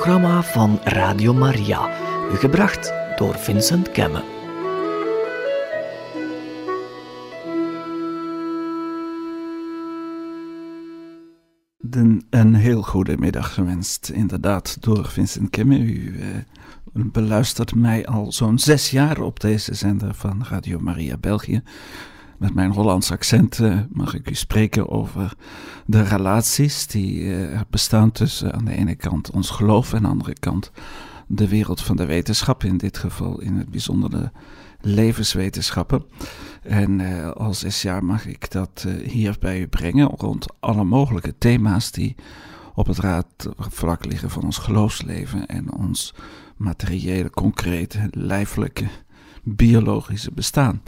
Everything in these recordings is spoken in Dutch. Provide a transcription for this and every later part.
Programma van Radio Maria, gebracht door Vincent Kemme. Een heel goede middag gewenst, inderdaad, door Vincent Kemme. U eh, beluistert mij al zo'n zes jaar op deze zender van Radio Maria België. Met mijn Hollands accent eh, mag ik u spreken over de relaties die eh, bestaan tussen aan de ene kant ons geloof en aan de andere kant de wereld van de wetenschap, in dit geval in het bijzonder de levenswetenschappen. En uh, al zes jaar mag ik dat uh, hier bij u brengen rond alle mogelijke thema's die op het raadvlak liggen van ons geloofsleven en ons materiële, concrete, lijfelijke, biologische bestaan.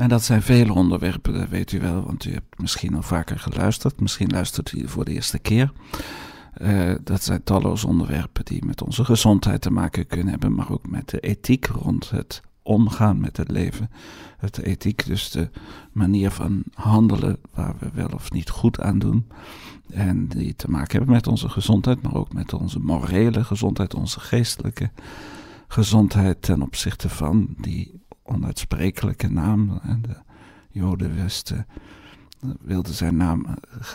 En dat zijn vele onderwerpen, dat weet u wel, want u hebt misschien al vaker geluisterd. Misschien luistert u voor de eerste keer. Uh, dat zijn talloze onderwerpen die met onze gezondheid te maken kunnen hebben, maar ook met de ethiek rond het omgaan met het leven. Het ethiek, dus de manier van handelen waar we wel of niet goed aan doen. En die te maken hebben met onze gezondheid, maar ook met onze morele gezondheid, onze geestelijke gezondheid ten opzichte van die onuitsprekelijke naam. De Joden wisten, wilden zijn naam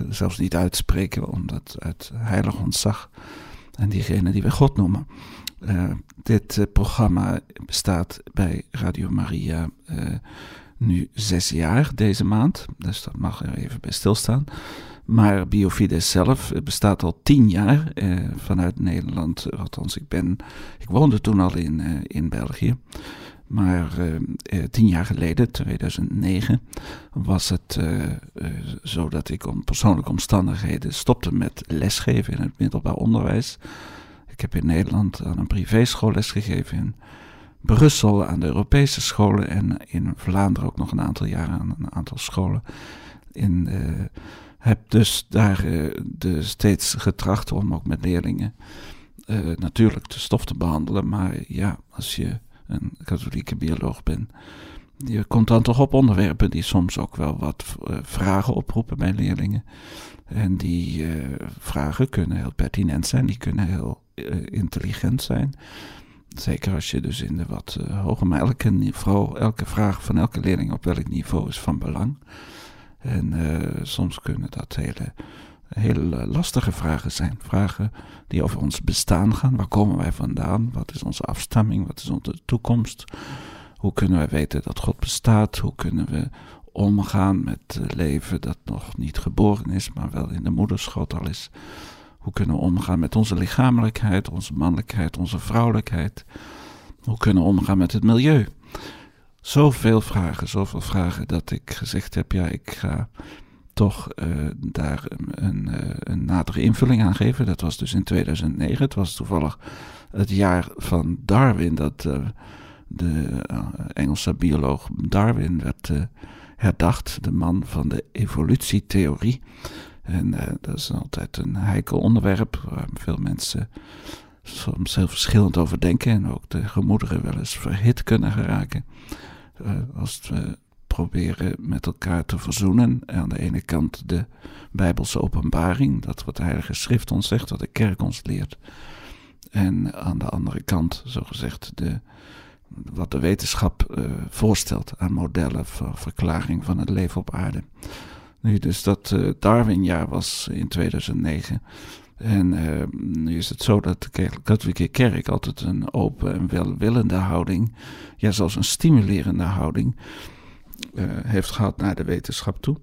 zelfs niet uitspreken, omdat uit heilig ontzag. En diegene die we God noemen. Uh, dit programma bestaat bij Radio Maria nu zes jaar deze maand, dus dat mag er even bij stilstaan. Maar Biofides zelf bestaat al tien jaar vanuit Nederland. Althans, ik, ben, ik woonde toen al in, in België. Maar uh, tien jaar geleden, 2009, was het uh, zo dat ik om persoonlijke omstandigheden stopte met lesgeven in het middelbaar onderwijs. Ik heb in Nederland aan een privéschool lesgegeven, in Brussel aan de Europese scholen en in Vlaanderen ook nog een aantal jaren aan een aantal scholen. In, heb dus daar de, steeds getracht om ook met leerlingen natuurlijk de stof te behandelen. Maar ja, als je een katholieke bioloog ben. Je komt dan toch op onderwerpen die soms ook wel wat uh, vragen oproepen bij leerlingen. En die uh, vragen kunnen heel pertinent zijn, die kunnen heel uh, intelligent zijn. Zeker als je dus in de wat hoger, maar elke, niveau, elke vraag van elke leerling op welk niveau is van belang. En soms kunnen dat hele heel eh, lastige vragen zijn. Vragen die over ons bestaan gaan. Waar komen wij vandaan? Wat is onze afstamming? Wat is onze toekomst? Hoe kunnen wij weten dat God bestaat? Hoe kunnen we omgaan met leven dat nog niet geboren is, maar wel in de moederschot al is? Hoe kunnen we omgaan met onze lichamelijkheid, onze mannelijkheid, onze vrouwelijkheid? Hoe kunnen we omgaan met het milieu? Zoveel vragen, zoveel vragen dat ik gezegd heb: ja, ik ga toch uh, daar een, een, een, nadere invulling aan geven. Dat was dus in 2009. Het was toevallig het jaar van Darwin dat uh, de Engelse bioloog Darwin werd herdacht. De man van de evolutietheorie. En dat is altijd een heikel onderwerp waar veel mensen soms heel verschillend over denken. En ook de gemoederen wel eens verhit kunnen geraken. als het proberen met elkaar te verzoenen. Aan de ene kant de Bijbelse openbaring, dat wat de Heilige Schrift ons zegt, wat de kerk ons leert. En aan de andere kant, zogezegd, de, wat de wetenschap uh, voorstelt aan modellen voor verklaring van het leven op aarde. Nu, dus dat uh, Darwinjaar was in 2009. En uh, nu is het zo dat de katholieke kerk altijd een open en welwillende houding, ja zelfs een stimulerende houding, heeft gehad naar de wetenschap toe.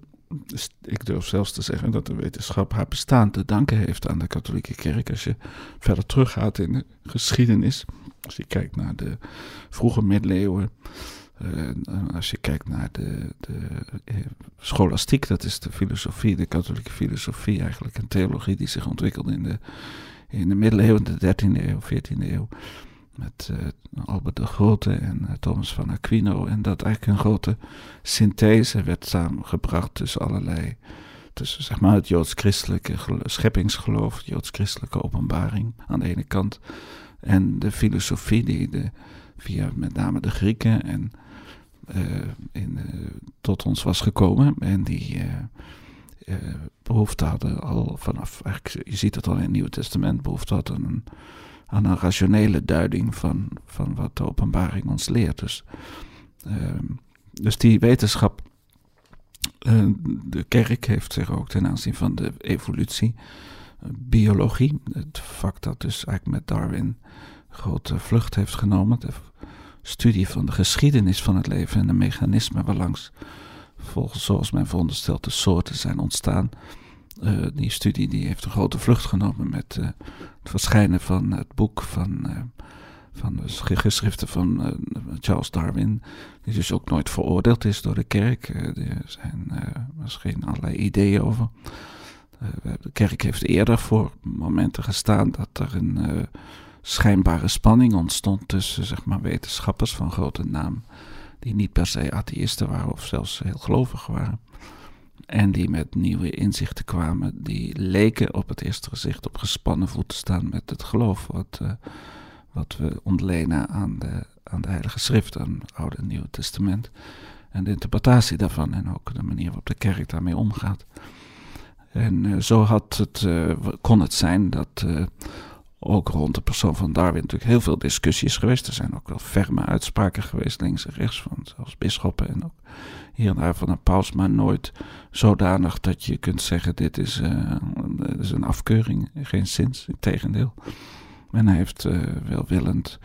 Dus ik durf zelfs te zeggen dat de wetenschap haar bestaan te danken heeft aan de katholieke kerk. Als je verder teruggaat in de geschiedenis, als je kijkt naar de vroege middeleeuwen, uh, als je kijkt naar de, de uh, scholastiek, dat is de filosofie, de katholieke filosofie eigenlijk, een theologie die zich ontwikkelde in de, in de middeleeuwen, de 13e eeuw, 14e eeuw, met Albert de Grote en Thomas van Aquino. En dat eigenlijk een grote synthese werd samengebracht tussen allerlei, tussen zeg maar het joods-christelijke scheppingsgeloof, joods-christelijke openbaring aan de ene kant, en de filosofie die de, via met name de Grieken en in, tot ons was gekomen en die behoefte hadden al vanaf, eigenlijk, je ziet het al in het Nieuwe Testament, behoefte hadden een, aan een rationele duiding van, van wat de openbaring ons leert. Dus, ehm, dus die wetenschap, uh, de kerk heeft zich ook ten aanzien van de evolutie, uh, biologie, het vak dat dus eigenlijk met Darwin grote vlucht heeft genomen, de studie van de geschiedenis van het leven en de mechanismen waarlangs volgens zoals men veronderstelt de soorten zijn ontstaan. Uh, die studie die heeft een grote vlucht genomen met het verschijnen van het boek van, uh, van de geschriften van Charles Darwin, die dus ook nooit veroordeeld is door de kerk. er zijn misschien allerlei ideeën over. de kerk heeft eerder voor momenten gestaan dat er een schijnbare spanning ontstond tussen zeg maar, wetenschappers van grote naam die niet per se atheïsten waren of zelfs heel gelovig waren. En die met nieuwe inzichten kwamen, die leken op het eerste gezicht op gespannen voet te staan met het geloof wat, uh, wat we ontlenen aan de, aan de Heilige Schrift, aan het Oude en Nieuwe Testament. En de interpretatie daarvan en ook de manier waarop de kerk daarmee omgaat. En uh, zo had het, uh, kon het zijn dat ook rond de persoon van Darwin natuurlijk heel veel discussies geweest. Er zijn ook wel ferme uitspraken geweest, links en rechts, van zelfs bisschoppen en ook hier en daar van een paus, maar nooit zodanig dat je kunt zeggen: dit is, dit is een afkeuring, geen zins, tegendeel. Men heeft uh, welwillend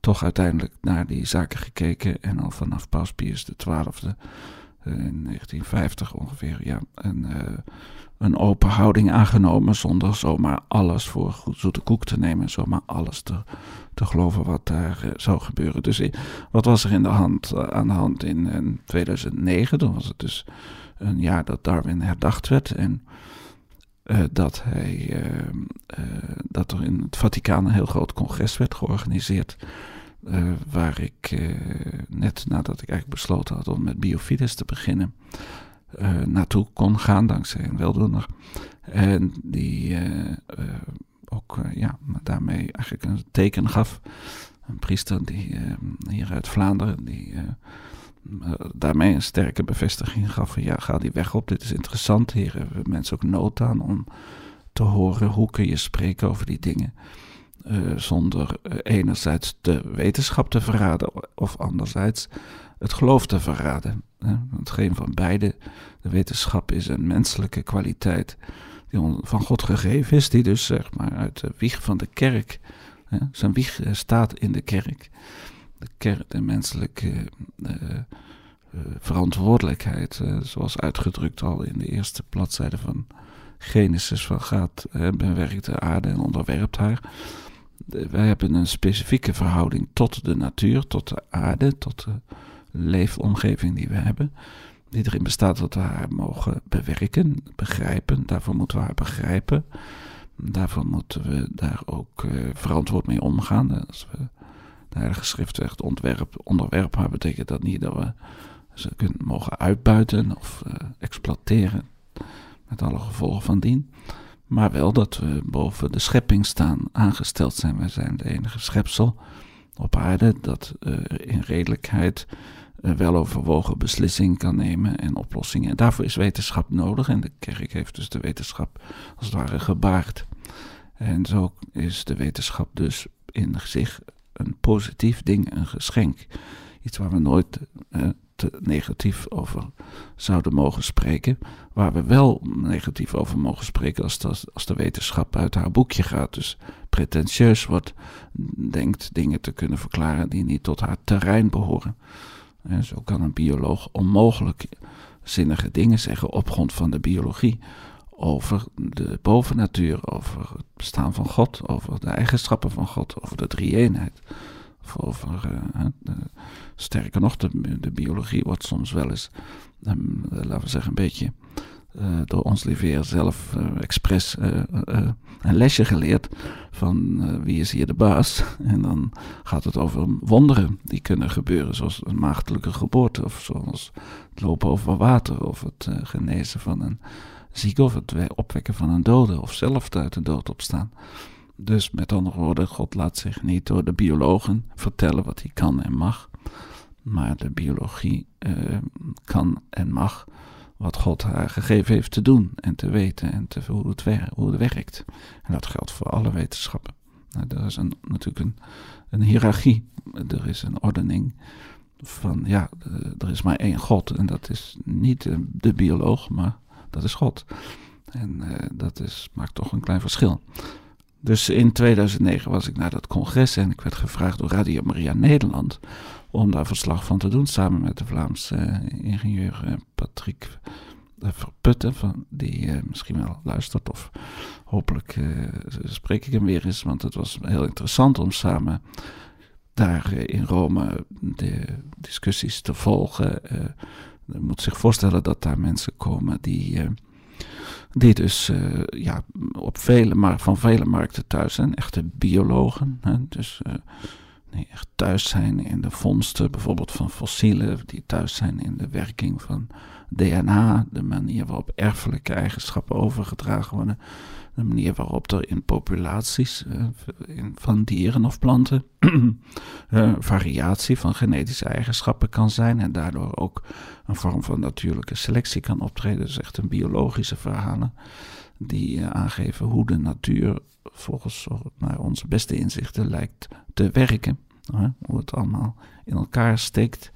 toch uiteindelijk naar die zaken gekeken en al vanaf Paus Pius XII uh, in 1950 ongeveer, ja, en een open houding aangenomen zonder zomaar alles voor goed zoete koek te nemen, zomaar alles te, te geloven wat daar uh, zou gebeuren. Dus eh, wat was er in de hand, uh, aan de hand in, in, 2009? Dan was het dus een jaar dat Darwin herdacht werd en dat, hij, dat er in het Vaticaan een heel groot congres werd georganiseerd. waar ik net nadat ik eigenlijk besloten had om met Biofides te beginnen, uh, naartoe kon gaan, dankzij een weldoener. En die uh, ook ja, daarmee eigenlijk een teken gaf. Een priester die hier uit Vlaanderen, die daarmee een sterke bevestiging gaf van ja, ga die weg op, dit is interessant. Hier hebben mensen ook nood aan om te horen hoe kun je spreken over die dingen. Zonder enerzijds de wetenschap te verraden of anderzijds het geloof te verraden. Want geen van beide, de wetenschap is een menselijke kwaliteit die van God gegeven is, die dus zeg maar uit de wieg van de kerk, zijn wieg eh, staat in de kerk. De, kerk, de menselijke uh, verantwoordelijkheid, zoals uitgedrukt al in de eerste bladzijde van Genesis, van gaat, bewerkt de aarde en onderwerpt haar. wij hebben een specifieke verhouding tot de natuur, tot de aarde, tot de leefomgeving die we hebben, die erin bestaat dat we haar mogen bewerken, begrijpen. Daarvoor moeten we haar begrijpen. Daarvoor moeten we daar ook uh, verantwoord mee omgaan. Als we de Heilige Schrift zegt ontwerp, onderwerp haar, betekent dat niet dat we ze kunnen, mogen uitbuiten of uh, exploiteren. Met alle gevolgen van dien. Maar wel dat we boven de schepping staan, aangesteld zijn. Wij zijn de enige schepsel op aarde dat uh, in redelijkheid weloverwogen beslissing kan nemen en oplossingen. En daarvoor is wetenschap nodig en de kerk heeft dus de wetenschap als het ware gebaard. En zo is de wetenschap dus in zich een positief ding, een geschenk. Iets waar we nooit eh, te negatief over zouden mogen spreken. Waar we wel negatief over mogen spreken als, als de wetenschap uit haar boekje gaat. Dus pretentieus wordt, denkt dingen te kunnen verklaren die niet tot haar terrein behoren. En zo kan een bioloog onmogelijk zinnige dingen zeggen op grond van de biologie over de bovennatuur, over het bestaan van God, over de eigenschappen van God, over de drie-eenheid. Of over, de, sterker nog, de, biologie wordt soms wel eens, um, laten we zeggen, een beetje door ons Liveer zelf expres een lesje geleerd van wie is hier de baas. En dan gaat het over wonderen die kunnen gebeuren, zoals een maagdelijke geboorte, of zoals het lopen over water, of het genezen van een zieke, of het opwekken van een dode, of zelf uit de dood opstaan. Dus met andere woorden, God laat zich niet door de biologen vertellen wat hij kan en mag. Maar de biologie kan en mag wat God haar gegeven heeft te doen en te weten en te, hoe, het hoe het werkt. En dat geldt voor alle wetenschappen. Nou, er is een, natuurlijk een, een hiërarchie, er is een ordening van, ja, er is maar één God en dat is niet de, de bioloog, maar dat is God. En uh, dat is, maakt toch een klein verschil. Dus in 2009 was ik naar dat congres en ik werd gevraagd door Radio Maria Nederland om daar verslag van te doen, samen met de Vlaamse uh, ingenieur uh, Patrick Verputten, van, die misschien wel luistert of hopelijk spreek ik hem weer eens, want het was heel interessant om samen daar in Rome de discussies te volgen. je moet zich voorstellen dat daar mensen komen die die dus ja, op vele, maar van vele markten thuis zijn. Echte biologen. Hè, dus die echt thuis zijn in de vondsten, bijvoorbeeld van fossielen. Die thuis zijn in de werking van DNA. De manier waarop erfelijke eigenschappen overgedragen worden de manier waarop er in populaties uh, in, van dieren of planten uh, variatie van genetische eigenschappen kan zijn en daardoor ook een vorm van natuurlijke selectie kan optreden. Dus echt een biologische verhalen die uh, aangeven hoe de natuur volgens naar onze beste inzichten lijkt te werken. hoe het allemaal in elkaar steekt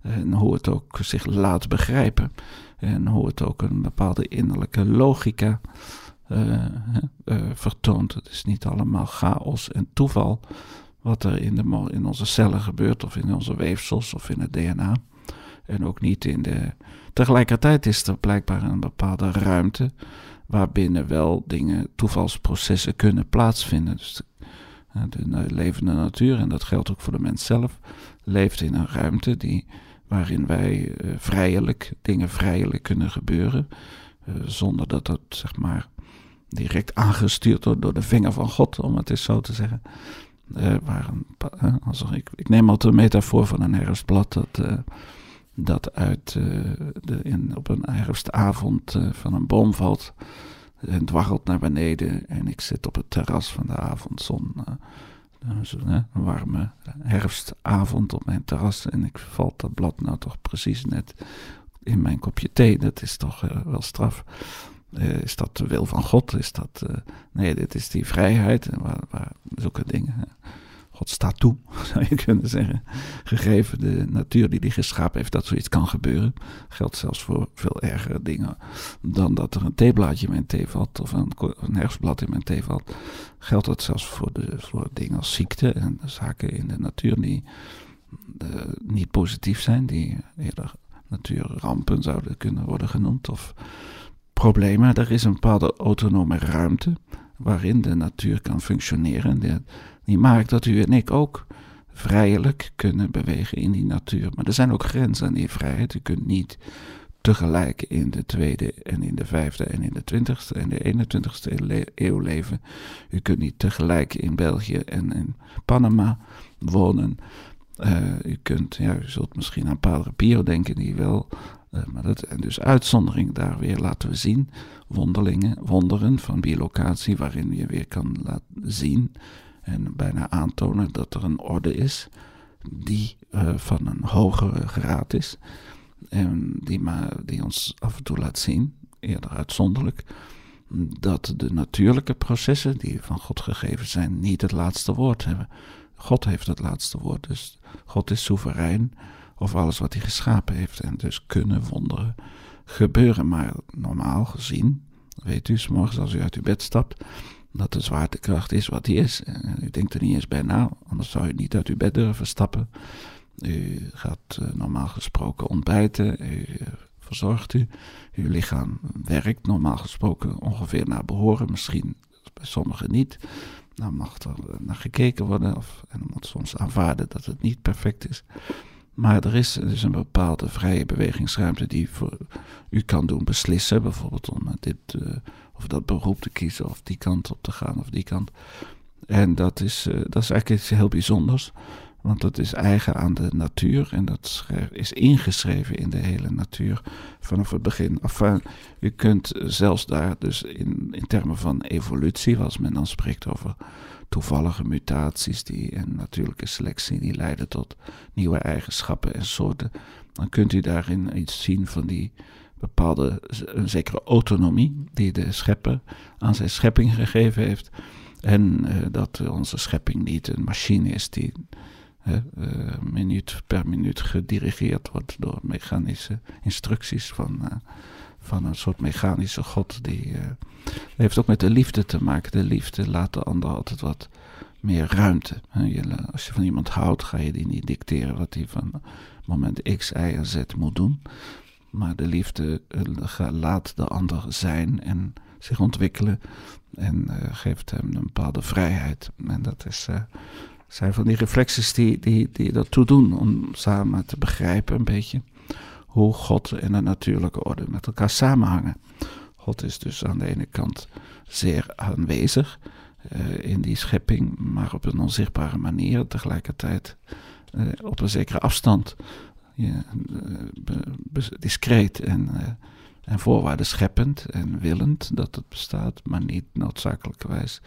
en hoe het ook zich laat begrijpen en hoe het ook een bepaalde innerlijke logica uh, vertoont. Het is niet allemaal chaos en toeval wat er in, de, in onze cellen gebeurt, of in onze weefsels, of in het DNA. En ook niet in de. Tegelijkertijd is er blijkbaar een bepaalde ruimte waarbinnen wel dingen, toevalsprocessen kunnen plaatsvinden. Dus de, de levende natuur, en dat geldt ook voor de mens zelf, leeft in een ruimte die, waarin wij uh, vrijelijk, dingen vrijelijk kunnen gebeuren, uh, zonder dat dat zeg maar direct aangestuurd wordt door de vinger van God, om het eens zo te zeggen. Uh, waar een, ik, ik neem altijd een metafoor van een herfstblad dat, dat uit, uh, de, in, op een herfstavond van een boom valt en dwarrelt naar beneden. En ik zit op het terras van de avondzon. een warme herfstavond op mijn terras. En ik valt dat blad nou toch precies net in mijn kopje thee. Dat is toch wel straf. Is dat de wil van God? Is dat, nee, dit is die vrijheid. Waar, zulke dingen. God staat toe, zou je kunnen zeggen. Gegeven de natuur die hij geschapen heeft, dat zoiets kan gebeuren. Geldt zelfs voor veel ergere dingen dan dat er een theeblaadje in mijn thee valt. Of een, een herfstblad in mijn thee valt. Geldt dat zelfs voor, de, voor dingen als ziekte en zaken in de natuur die uh, niet positief zijn. Die eerder natuurrampen zouden kunnen worden genoemd. Of problemen. Er is een bepaalde autonome ruimte waarin de natuur kan functioneren. Die, die maakt dat u en ik ook vrijelijk kunnen bewegen in die natuur. Maar er zijn ook grenzen aan die vrijheid. U kunt niet tegelijk in de tweede en in de vijfde en in de twintigste en de 21ste eeuw leven. U kunt niet tegelijk in België en in Panama wonen. Uh, u kunt, ja, u zult misschien aan Padre Pio denken, die wel uh, maar dat, en dus uitzondering daar weer laten we zien. Wonderlingen, wonderen van bilocatie, waarin je weer kan laten zien en bijna aantonen dat er een orde is die uh, van een hogere graad is. En die, maar, die ons af en toe laat zien, eerder uitzonderlijk, dat de natuurlijke processen die van God gegeven zijn, niet het laatste woord hebben. God heeft het laatste woord, dus God is soeverein of alles wat hij geschapen heeft. En dus kunnen wonderen gebeuren. Maar normaal gezien, weet u, s morgens als u uit uw bed stapt, dat de zwaartekracht is wat die is. En u denkt er niet eens bij na, anders zou u niet uit uw bed durven stappen. U gaat uh, normaal gesproken ontbijten, u verzorgt u. Uw lichaam werkt normaal gesproken ongeveer naar behoren, misschien bij sommigen niet. Dan mag er naar gekeken worden of, en dan moet soms aanvaarden dat het niet perfect is. Maar er is dus een bepaalde vrije bewegingsruimte die voor u kan doen beslissen. Bijvoorbeeld om dit, uh, of dat beroep te kiezen, of die kant op te gaan, of die kant. En dat is, uh, dat is eigenlijk iets heel bijzonders. Want dat is eigen aan de natuur en dat is ingeschreven in de hele natuur vanaf het begin. Enfin, u kunt zelfs daar dus in, in termen van evolutie, als men dan spreekt over toevallige mutaties die, en natuurlijke selectie, die leiden tot nieuwe eigenschappen en soorten, dan kunt u daarin iets zien van die bepaalde, een zekere autonomie die de schepper aan zijn schepping gegeven heeft. En uh, dat onze schepping niet een machine is die uh, minuut per minuut gedirigeerd wordt door mechanische instructies van, uh, van een soort mechanische God. Die heeft ook met de liefde te maken. De liefde laat de ander altijd wat meer ruimte. als je van iemand houdt, ga je die niet dicteren wat hij van moment X, Y en Z moet doen. Maar de liefde laat de ander zijn en zich ontwikkelen en geeft hem een bepaalde vrijheid. En dat is zijn van die reflexies die, die, die ertoe doen om samen te begrijpen een beetje hoe God en de natuurlijke orde met elkaar samenhangen. God is dus aan de ene kant zeer aanwezig in die schepping, maar op een onzichtbare manier, tegelijkertijd op een zekere afstand, ja, uh, discreet en, en voorwaarden scheppend en willend dat het bestaat, maar niet noodzakelijkerwijs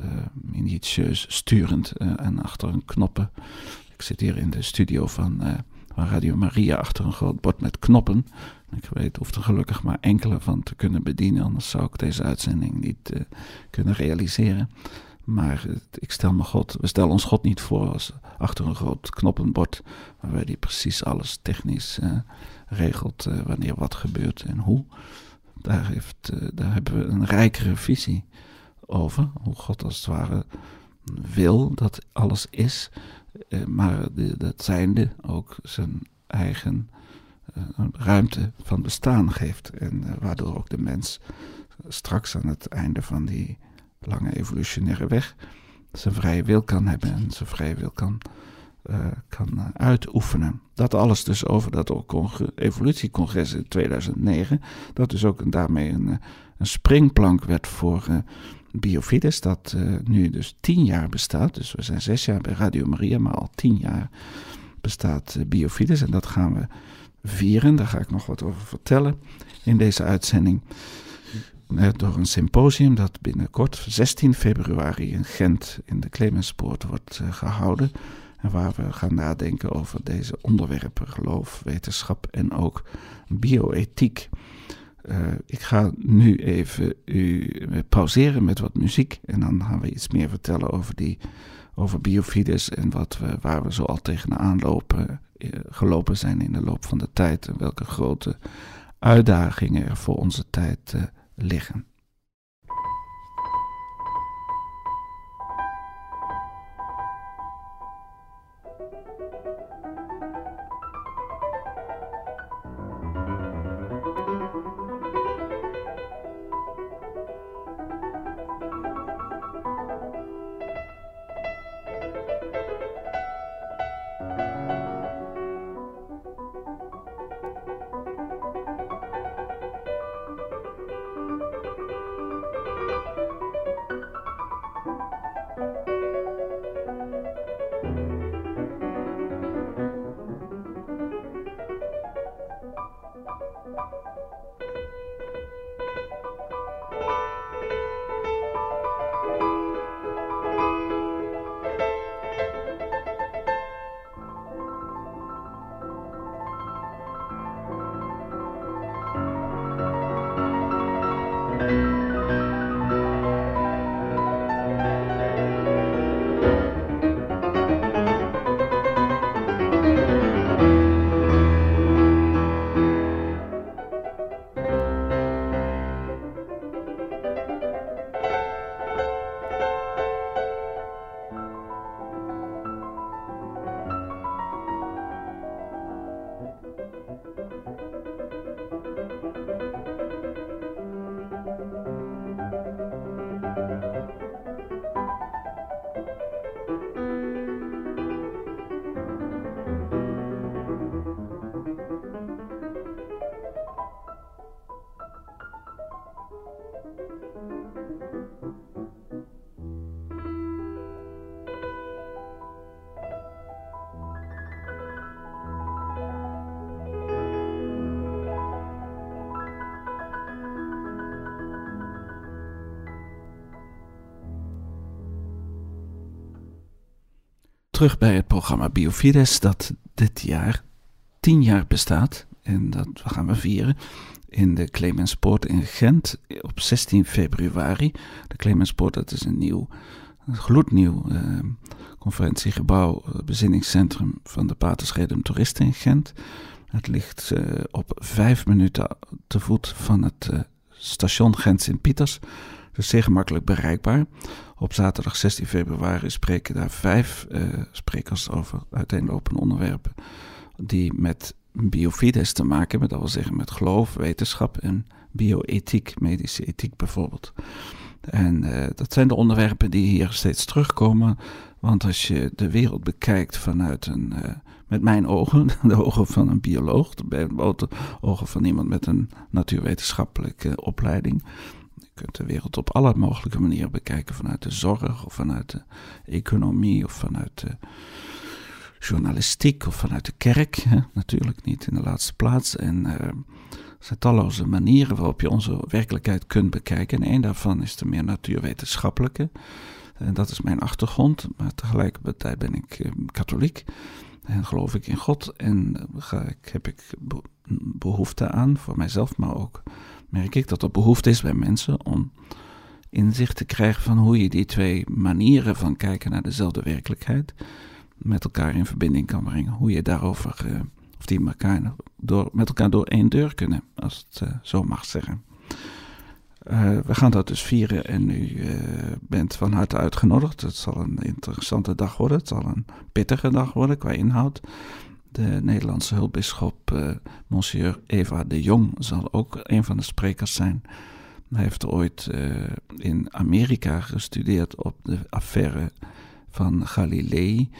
uh, minutieus sturend en achter een knoppen. Ik zit hier in de studio van, van Radio Maria achter een groot bord met knoppen. Ik weet, hoef er gelukkig maar enkele van te kunnen bedienen, anders zou ik deze uitzending niet kunnen realiseren. Maar ik stel me God, we stellen ons God niet voor als achter een groot knoppenbord, waarbij die precies alles technisch regelt, wanneer wat gebeurt en hoe. Daar, heeft, daar hebben we een rijkere visie over. Hoe God als het ware wil dat alles is. Eh, maar dat zijnde ook zijn eigen eh, ruimte van bestaan geeft. En eh, waardoor ook de mens straks aan het einde van die lange evolutionaire weg zijn vrije wil kan hebben en zijn vrije wil kan, uh, kan uitoefenen. Dat alles dus over dat evolutiecongres in 2009, dat dus ook daarmee een, een springplank werd voor Biofides, dat uh, nu dus tien jaar bestaat. Dus we zijn zes jaar bij Radio Maria, maar al tien jaar bestaat uh, Biofides. En dat gaan we vieren. Daar ga ik nog wat over vertellen in deze uitzending. Door een symposium dat binnenkort, 16 februari, in Gent in de Clemenspoort wordt gehouden. En waar we gaan nadenken over deze onderwerpen: geloof, wetenschap en ook bioethiek. Uh, ik ga nu even u pauzeren met wat muziek. En dan gaan we iets meer vertellen over, die, over biofides en wat we, waar we zo al tegenaan lopen, gelopen zijn in de loop van de tijd. En welke grote uitdagingen er voor onze tijd liggen. Terug bij het programma Biofides, dat dit jaar tien jaar bestaat. En dat gaan we vieren in de Clemenspoort in Gent op 16 februari. De Clemenspoort, dat is een nieuw, gloednieuw uh, conferentiegebouw, uh, bezinningscentrum van de Paterschedem Toeristen in Gent. Het ligt uh, op vijf minuten te voet van het station Gent Sint-Pieters. Dus zeer gemakkelijk bereikbaar. Op zaterdag 16 februari spreken daar vijf uh, sprekers over uiteenlopende onderwerpen die met biofides te maken hebben, dat wil zeggen met geloof, wetenschap en bioethiek, medische ethiek bijvoorbeeld. En uh, dat zijn de onderwerpen die hier steeds terugkomen, want als je de wereld bekijkt vanuit een, uh, met mijn ogen, de ogen van een bioloog, de ogen van iemand met een natuurwetenschappelijke opleiding, kunt de wereld op alle mogelijke manieren bekijken. Vanuit de zorg, of vanuit de economie, of vanuit de journalistiek, of vanuit de kerk. Hè? Natuurlijk niet in de laatste plaats. En uh, er zijn talloze manieren waarop je onze werkelijkheid kunt bekijken. En een daarvan is de meer natuurwetenschappelijke. En dat is mijn achtergrond. Maar tegelijkertijd ben ik uh, katholiek. En geloof ik in God. En ga ik, heb ik behoefte aan, voor mijzelf, maar ook merk ik dat er behoefte is bij mensen om inzicht te krijgen van hoe je die twee manieren van kijken naar dezelfde werkelijkheid met elkaar in verbinding kan brengen. Hoe je daarover, uh, of die elkaar door, met elkaar door één deur kunnen, als het uh, zo mag zeggen. Uh, we gaan dat dus vieren en u bent van harte uitgenodigd. Het zal een interessante dag worden. Het zal een pittige dag worden qua inhoud. De Nederlandse hulpbisschop uh, Monsieur Eva de Jong zal ook een van de sprekers zijn. Hij heeft ooit uh, in Amerika gestudeerd op de affaire van Galilei.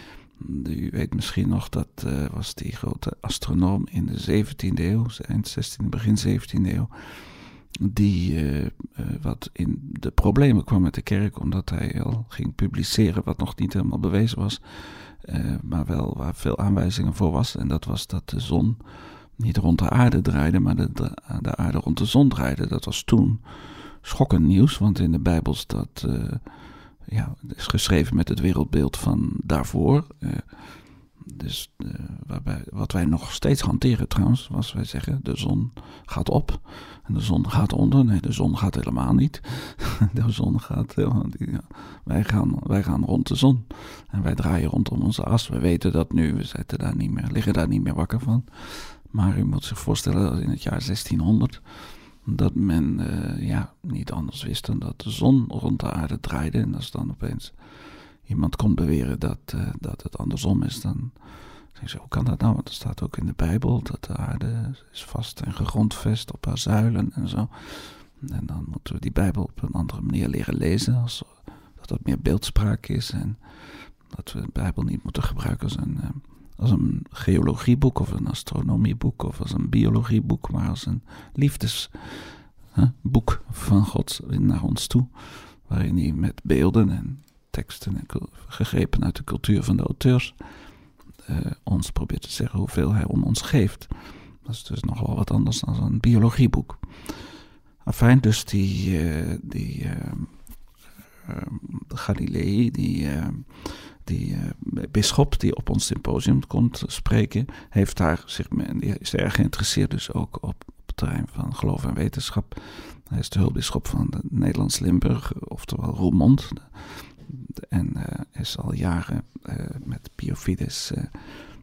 U weet misschien nog, dat uh, was die grote astronoom in de 17e eeuw, eind 16e, begin 17e eeuw. Die wat in de problemen kwam met de kerk, omdat hij al ging publiceren wat nog niet helemaal bewezen was maar wel waar veel aanwijzingen voor was. En dat was dat de zon niet rond de aarde draaide, maar de, de, aarde rond de zon draaide. Dat was toen schokkend nieuws, want in de Bijbel staat, uh, ja, is geschreven met het wereldbeeld van daarvoor. Dus waarbij, wat wij nog steeds hanteren trouwens, was wij zeggen, de zon gaat op en de zon gaat onder. Nee, de zon gaat helemaal niet. de zon gaat helemaal. Wij, gaan, wij gaan rond de zon en wij draaien rondom onze as. We weten dat nu, we zitten daar niet meer, liggen daar niet meer wakker van. Maar u moet zich voorstellen dat in het jaar 1600 dat men uh, ja, niet anders wist dan dat de zon rond de aarde draaide. En als dan opeens iemand komt beweren dat, uh, dat het andersom is, dan ze, hoe kan dat nou? Want er staat ook in de Bijbel dat de aarde is vast en gegrondvest op haar zuilen en zo. En dan moeten we die Bijbel op een andere manier leren lezen, als, dat het meer beeldspraak is en dat we de Bijbel niet moeten gebruiken als een, uh, als een geologieboek of een astronomieboek of als een biologieboek, maar als een liefdesboek van God naar ons toe, waarin hij met beelden en teksten gegrepen uit de cultuur van de auteurs uh, ons probeert te zeggen hoeveel hij om ons geeft. Dat is dus nogal wat anders dan een biologieboek. Afijn, dus die, uh, die uh, Galilei, die, die bisschop die op ons symposium komt spreken, heeft daar zich, die is erg geïnteresseerd dus ook op, het terrein van geloof en wetenschap. Hij is de hulpbisschop van de Nederlands Limburg, oftewel Roermond en uh, is al jaren uh, met Biofides uh,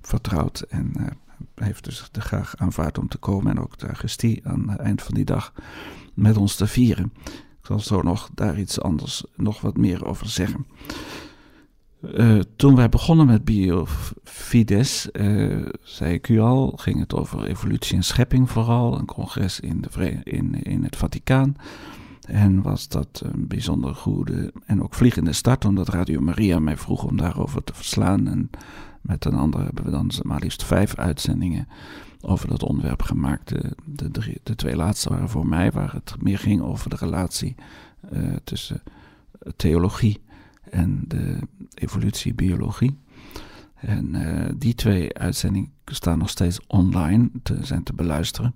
vertrouwd en heeft dus de graag aanvaard om te komen en ook daar is die aan het eind van die dag met ons te vieren. Ik zal zo nog daar iets anders nog wat meer over zeggen. Toen wij begonnen met Biofides, zei ik u al, ging het over evolutie en schepping vooral. Een congres in, de in, in het Vaticaan. En was dat een bijzonder goede en ook vliegende start, omdat Radio Maria mij vroeg om daarover te verslaan. En met een ander hebben we dan maar liefst vijf uitzendingen over dat onderwerp gemaakt. De, de, de twee laatste waren voor mij, waar het meer ging over de relatie uh, tussen theologie en de evolutiebiologie. En uh, die twee uitzendingen staan nog steeds online, te, zijn te beluisteren.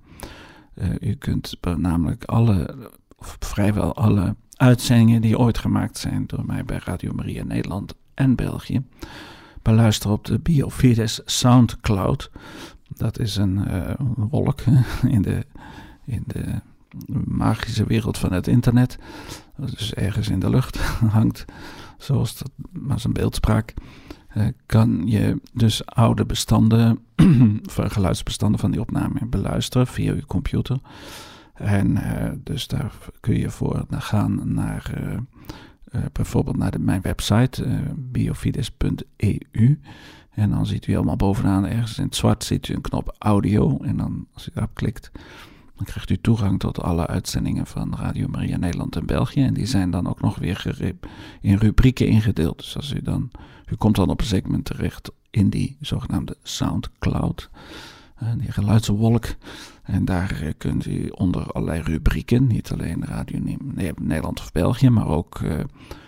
Uh, u kunt namelijk alle, of vrijwel alle uitzendingen die ooit gemaakt zijn door mij bij Radio Maria Nederland en België, beluisteren op de Biofides Soundcloud. Dat is een uh, wolk in de, in de magische wereld van het internet. Dus ergens in de lucht hangt, zoals dat maar zijn beeldspraak. Uh, kan je dus oude bestanden, geluidsbestanden van die opname beluisteren via je computer. En uh, dus daar kun je voor gaan naar uh, bijvoorbeeld naar de, mijn website biofides.eu. En dan ziet u helemaal bovenaan ergens in het zwart ziet u een knop audio. En dan als u daarop klikt, dan krijgt u toegang tot alle uitzendingen van Radio Maria Nederland en België. En die zijn dan ook nog weer in rubrieken ingedeeld. Dus als u dan, u komt dan op een segment terecht in die zogenaamde Soundcloud, die geluidswolk. En daar uh, kunt u onder allerlei rubrieken, niet alleen Radio Nederland of België, maar ook uh,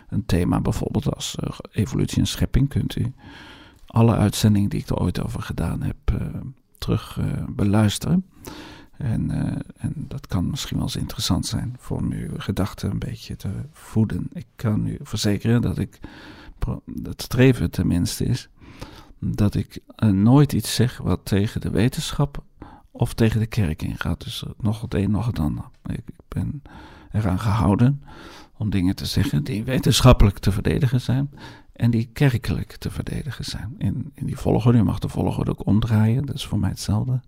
een thema bijvoorbeeld als evolutie en schepping, kunt u alle uitzendingen die ik er ooit over gedaan heb terug beluisteren. En, en, dat kan misschien wel eens interessant zijn voor om uw gedachten een beetje te voeden. Ik kan u verzekeren dat ik, het streven tenminste is, dat ik nooit iets zeg wat tegen de wetenschap of tegen de kerk ingaat. Dus nog het een, nog het ander. Ik, ben eraan gehouden om dingen te zeggen die wetenschappelijk te verdedigen zijn en die kerkelijk te verdedigen zijn. In, in die volgorde, je mag de volgorde ook omdraaien, dat is voor mij hetzelfde.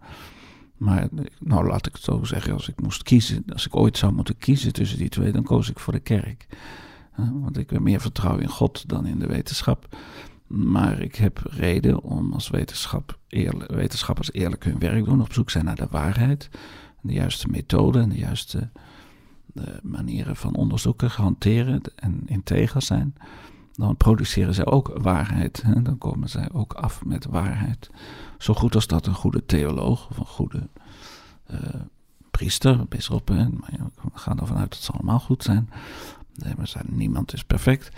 Maar nou, laat ik het zo zeggen, als ik moest kiezen, als ik ooit zou moeten kiezen tussen die twee, dan koos ik voor de kerk. Want ik heb meer vertrouwen in God dan in de wetenschap. Maar ik heb reden om als wetenschap wetenschappers eerlijk hun werk doen, op zoek zijn naar de waarheid, de juiste methode en de juiste de manieren van onderzoeken hanteren en integer zijn. Dan produceren zij ook waarheid. Hè? Dan komen zij ook af met waarheid. Zo goed als dat een goede theoloog of een goede uh, priester, bisschop, we gaan ervan uit dat ze allemaal goed zijn. Nee, maar niemand is perfect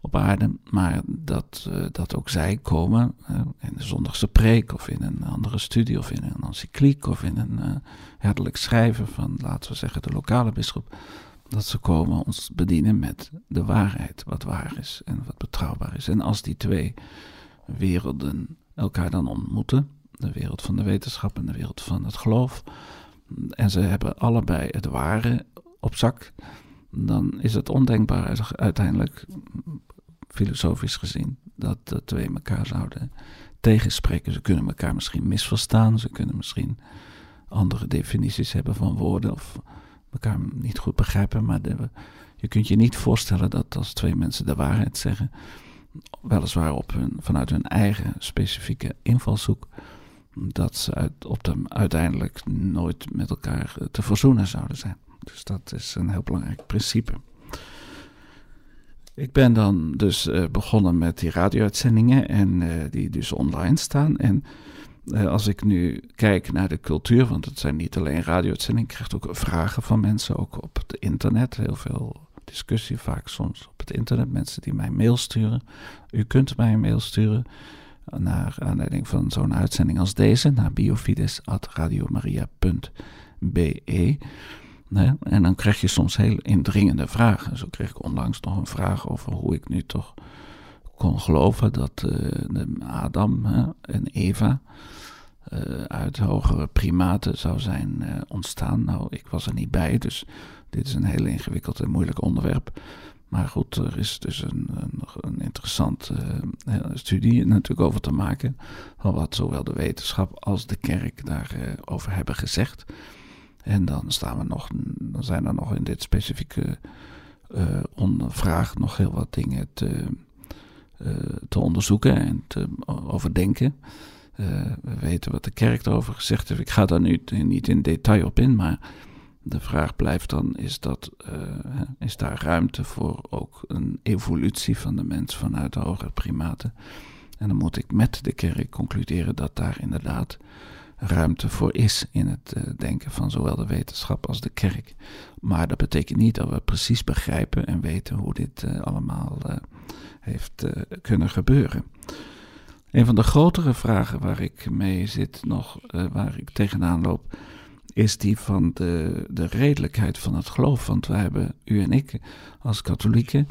op aarde, maar dat, uh, dat ook zij komen uh, in de zondagse preek of in een andere studie of in een encycliek of in een uh, schrijven van, laten we zeggen, de lokale bisschop, dat ze komen ons bedienen met de waarheid, wat waar is en wat betrouwbaar is. En als die twee werelden elkaar dan ontmoeten, de wereld van de wetenschap en de wereld van het geloof, en ze hebben allebei het ware op zak, dan is het ondenkbaar uiteindelijk, filosofisch gezien, dat de twee elkaar zouden tegenspreken. Ze kunnen elkaar misschien misverstaan, ze kunnen misschien andere definities hebben van woorden of elkaar niet goed begrijpen, maar je kunt je niet voorstellen dat als twee mensen de waarheid zeggen, weliswaar op hun, vanuit hun eigen specifieke invalshoek, dat ze op de, uiteindelijk nooit met elkaar te verzoenen zouden zijn. Dus dat is een heel belangrijk principe. Ik ben dan dus uh, begonnen met die radio-uitzendingen en uh, die dus online staan. En uh, als ik nu kijk naar de cultuur, want het zijn niet alleen radio-uitzendingen, ik krijg ook vragen van mensen, ook op het internet. Heel veel discussie, vaak soms op het internet. Mensen die mij mail sturen. U kunt mij een mail sturen naar aanleiding van zo'n uitzending als deze, naar biofides.radiomaria.be. Nee, en dan krijg je soms heel indringende vragen. Zo kreeg ik onlangs nog een vraag over hoe ik nu toch kon geloven dat uh, Adam hè, en Eva uh, uit hogere primaten zou zijn uh, ontstaan. Nou, ik was er niet bij, dus dit is een heel ingewikkeld en moeilijk onderwerp. Maar goed, er is dus een, een, een interessante studie natuurlijk over te maken. Van wat zowel de wetenschap als de kerk daarover over hebben gezegd. En dan, staan we nog, zijn er nog in dit specifieke uh, vraag nog heel wat dingen te, uh, te onderzoeken en te overdenken. Uh, we weten wat de kerk erover gezegd heeft. Ik ga daar nu niet in detail op in, maar de vraag blijft dan: is, dat, is daar ruimte voor ook een evolutie van de mens vanuit de hogere primaten? En dan moet ik met de kerk concluderen dat daar inderdaad ruimte voor is in het uh, denken van zowel de wetenschap als de kerk. Maar dat betekent niet dat we precies begrijpen en weten hoe dit uh, allemaal uh, heeft kunnen gebeuren. Een van de grotere vragen waar ik mee zit nog, waar ik tegenaan loop, is die van de, de redelijkheid van het geloof. Want wij hebben, u en ik, als katholieken,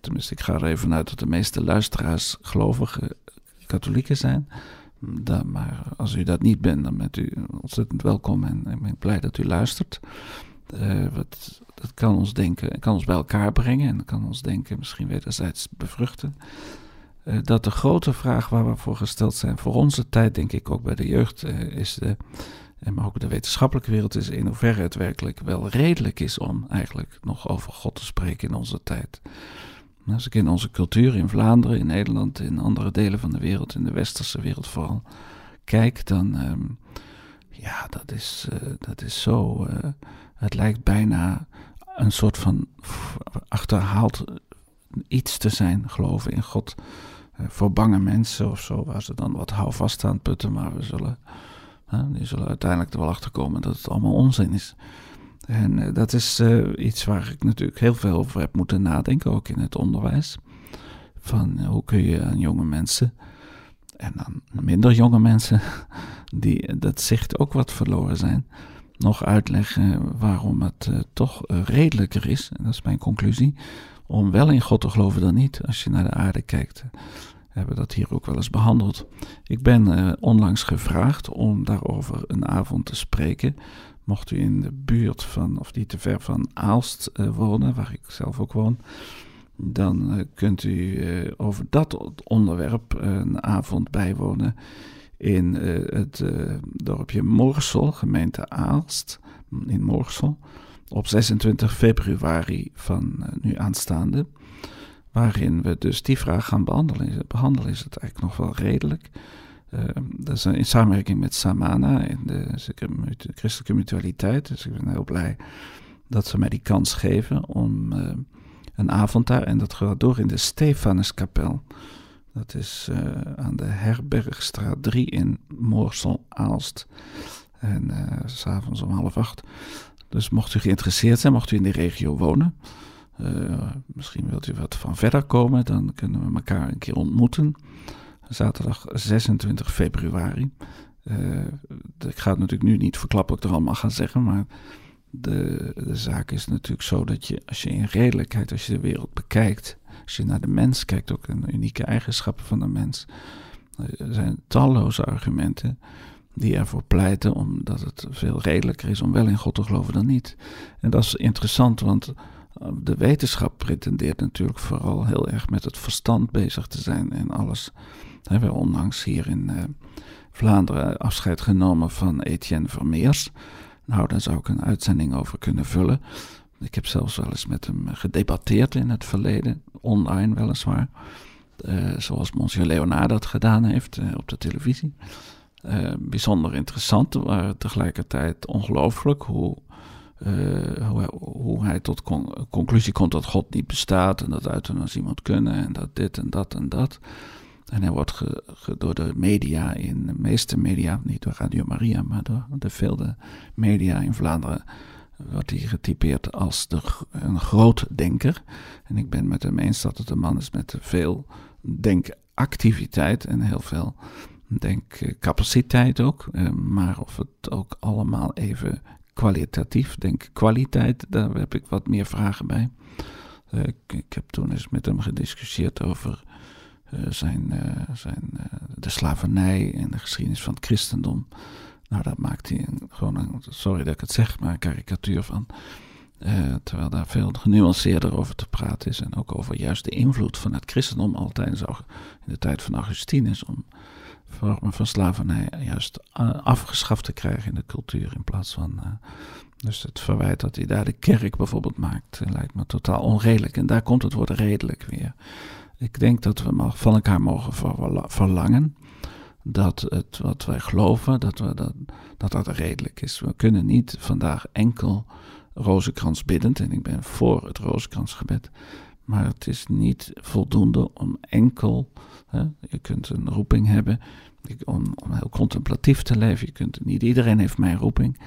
tenminste ik ga er even uit dat de meeste luisteraars gelovige katholieken zijn. Maar als u dat niet bent, dan bent u ontzettend welkom en ik ben blij dat u luistert. Uh, wat, dat kan ons denken, kan ons bij elkaar brengen en kan ons denken misschien wederzijds bevruchten. Uh, dat de grote vraag waar we voor gesteld zijn, voor onze tijd, denk ik ook bij de jeugd, uh, is de, maar ook de wetenschappelijke wereld, is in hoeverre het werkelijk wel redelijk is om eigenlijk nog over God te spreken in onze tijd. Als ik in onze cultuur in Vlaanderen, in Nederland, in andere delen van de wereld, in de westerse wereld vooral, kijk, dan. Ehm, ja, dat is, uh, dat is zo. Uh, het lijkt bijna een soort van achterhaald iets te zijn, geloven in God. Uh, voor bange mensen of zo, waar ze dan wat houvast aan putten, maar we zullen, die zullen uiteindelijk er wel achter komen dat het allemaal onzin is. En uh, dat is uh, iets waar ik natuurlijk heel veel over heb moeten nadenken, ook in het onderwijs. Van uh, hoe kun je aan jonge mensen, en aan minder jonge mensen, die dat zicht ook wat verloren zijn, nog uitleggen waarom het toch redelijker is, en dat is mijn conclusie, om wel in God te geloven dan niet, als je naar de aarde kijkt. We hebben dat hier ook wel eens behandeld. Ik ben onlangs gevraagd om daarover een avond te spreken Mocht u in de buurt van, of niet te ver van Aalst uh, wonen, waar ik zelf ook woon, dan uh, kunt u uh, over dat onderwerp een avond bijwonen in het dorpje Morsel, gemeente Aalst, in Morsel, op 26 februari van nu aanstaande. Waarin we dus die vraag gaan behandelen. Behandelen is het eigenlijk nog wel redelijk. Ehm, dat is in samenwerking met Samana in de, de christelijke mutualiteit. Dus ik ben heel blij dat ze mij die kans geven om uh, een avond daar. En dat gaat door in de Stefanuskapel. Dat is uh, aan de Herbergstraat 3 in Moorsel-Aalst. En uh, s'avonds om half acht. Dus mocht u geïnteresseerd zijn, mocht u in die regio wonen. misschien wilt u wat van verder komen, dan kunnen we elkaar een keer ontmoeten zaterdag 26 februari. Uh, ik ga het natuurlijk nu niet verklappen wat ik er allemaal ga zeggen, maar de, de zaak is natuurlijk zo dat je, als je in redelijkheid, als je de wereld bekijkt, als je naar de mens kijkt, ook de unieke eigenschappen van de mens, eh, er zijn talloze argumenten die ervoor pleiten omdat het veel redelijker is om wel in God te geloven dan niet. En dat is interessant, want eh, de wetenschap pretendeert natuurlijk vooral heel erg met het verstand bezig te zijn en alles we hebben onlangs hier in uh, Vlaanderen afscheid genomen van Etienne Vermeers. Nou, daar zou ik een uitzending over kunnen vullen. Ik heb zelfs wel eens met hem gedebatteerd in het verleden, online weliswaar. Uh, zoals Monsieur Leonard dat gedaan heeft uh, op de televisie. Bijzonder interessant, maar tegelijkertijd ongelooflijk hoe, hoe, hoe, hij tot con conclusie komt dat God niet bestaat en dat euthanasie moet kunnen en dat dit en dat en dat. En hij wordt door de media, in de meeste media, niet door Radio Maria, maar door de vele media in Vlaanderen, wordt hij getypeerd als de, een groot denker. En ik ben met hem eens dat het een man is met veel denkactiviteit en heel veel denkcapaciteit ook. Eh, maar of het ook allemaal even kwalitatief, denkkwaliteit, daar heb ik wat meer vragen bij. Eh, ik, heb toen eens met hem gediscussieerd over zijn, eh, zijn, eh, de slavernij en de geschiedenis van het christendom. Nou, daar maakt hij gewoon een, sorry dat ik het zeg, maar een karikatuur van. terwijl daar veel genuanceerder over te praten is. En ook over juist de invloed van het christendom altijd zo in de tijd van Augustinus. Om vormen van slavernij juist afgeschaft te krijgen in de cultuur. In plaats van. dus het verwijt dat hij daar de kerk bijvoorbeeld maakt. lijkt me totaal onredelijk. En daar komt het woord redelijk weer. Ik denk dat we van elkaar mogen verlangen dat het wat wij geloven, dat, we dat, dat dat redelijk is. We kunnen niet vandaag enkel rozenkrans biddend, en ik ben voor het rozenkransgebed, maar het is niet voldoende om enkel. Hè, je kunt een roeping hebben om, om heel contemplatief te leven. Je kunt, niet iedereen heeft mijn roeping.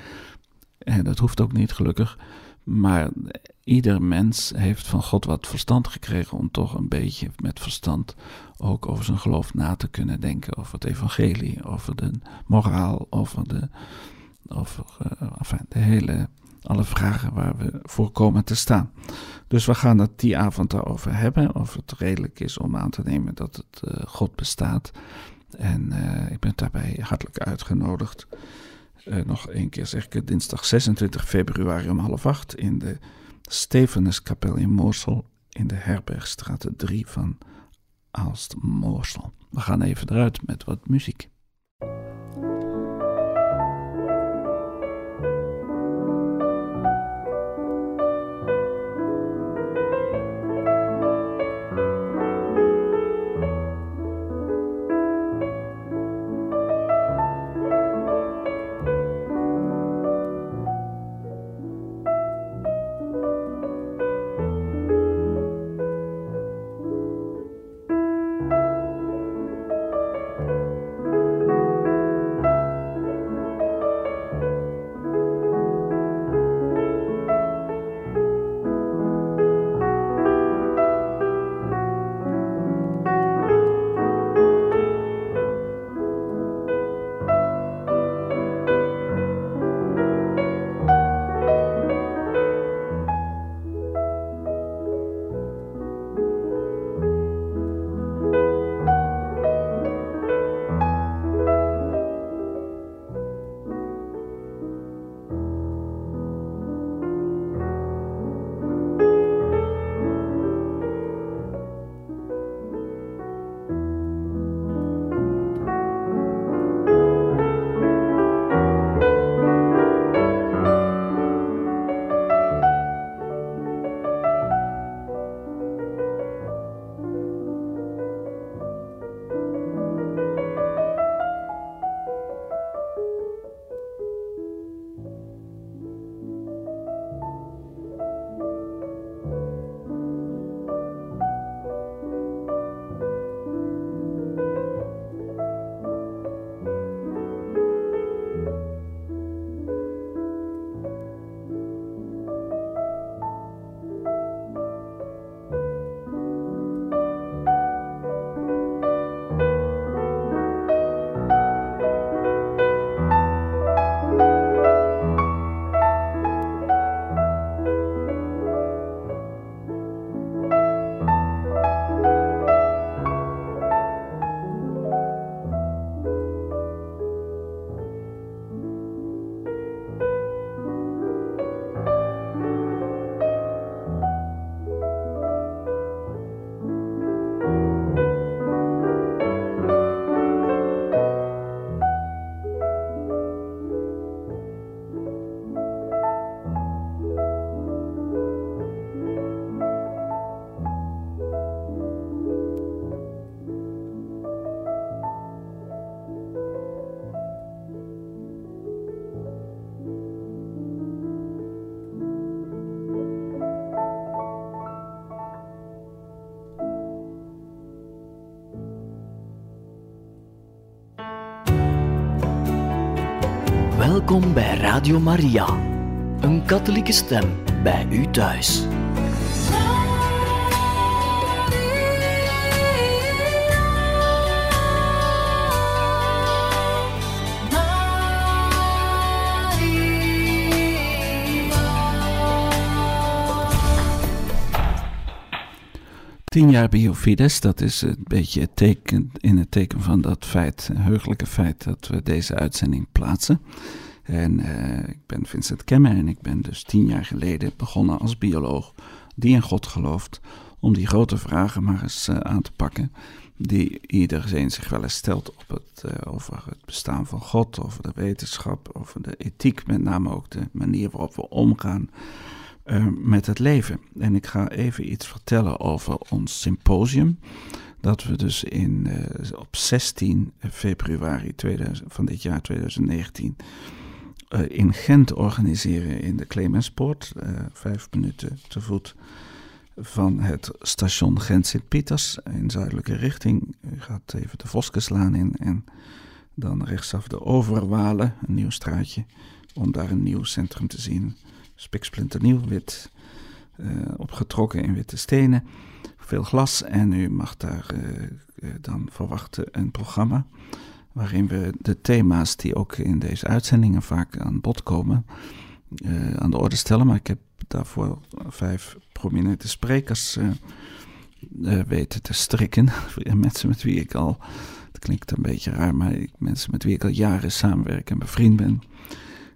En dat hoeft ook niet, gelukkig. Maar ieder mens heeft van God wat verstand gekregen om toch een beetje met verstand ook over zijn geloof na te kunnen denken. Over het evangelie, over de moraal, over de, over, uh, enfin, de hele, alle vragen waar we voor komen te staan. Dus we gaan het die avond daarover hebben. Of het redelijk is om aan te nemen dat het uh, God bestaat. En uh, ik ben daarbij hartelijk uitgenodigd. Uh, nog één keer zeg ik het, dinsdag 26 februari om half acht in de Stefanuskapel in Moorsel in de Herbergstraat 3 van Aalst-Moorsel. We gaan even eruit met wat muziek. Welkom bij Radio Maria, een katholieke stem bij u thuis. Tien jaar Biofides, dat is een beetje teken, in het teken van dat feit, heugelijke feit dat we deze uitzending plaatsen. En uh, ik ben Vincent Kemmer en ik ben dus tien jaar geleden begonnen als bioloog die in God gelooft, om die grote vragen maar eens uh, aan te pakken, die iedereen zich wel eens stelt op het, uh, over het bestaan van God, over de wetenschap, over de ethiek, met name ook de manier waarop we omgaan met het leven. En ik ga even iets vertellen over ons symposium dat we dus in, op 16 februari 2000, van dit jaar 2019 uh, in Gent organiseren in de Clemenspoort. Uh, vijf minuten te voet van het station Gent-Sint-Pieters in zuidelijke richting. U gaat even de Voskeslaan in en dan rechtsaf de Overwalen, een nieuw straatje, om daar een nieuw centrum te zien. Spiksplinternieuw, wit, uh, opgetrokken in witte stenen, veel glas en u mag daar dan verwachten een programma waarin we de thema's die ook in deze uitzendingen vaak aan bod komen, uh, aan de orde stellen. Maar ik heb daarvoor vijf prominente sprekers uh, uh, weten te strikken. mensen met wie ik al, het klinkt een beetje raar, maar ik, mensen met wie ik al jaren samenwerk en bevriend ben.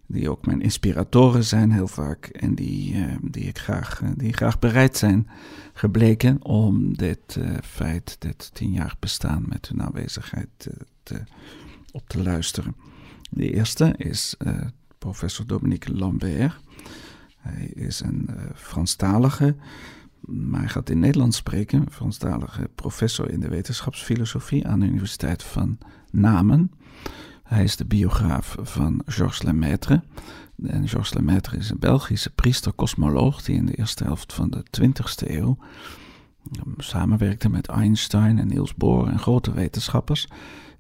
Die ook mijn inspiratoren zijn heel vaak. En die, die, ik graag, die graag bereid zijn gebleken om dit feit, dit tienjarig bestaan met hun aanwezigheid te, op te luisteren. De eerste is professor Dominique Lambert. Hij is een Franstalige, maar hij gaat in Nederlands spreken. Franstalige professor in de wetenschapsfilosofie aan de Universiteit van Namen. Hij is de biograaf van Georges Lemaitre. En Georges Lemaitre is een Belgische priester-cosmoloog die in de eerste helft van de 20e eeuw samenwerkte met Einstein en Niels Bohr en grote wetenschappers.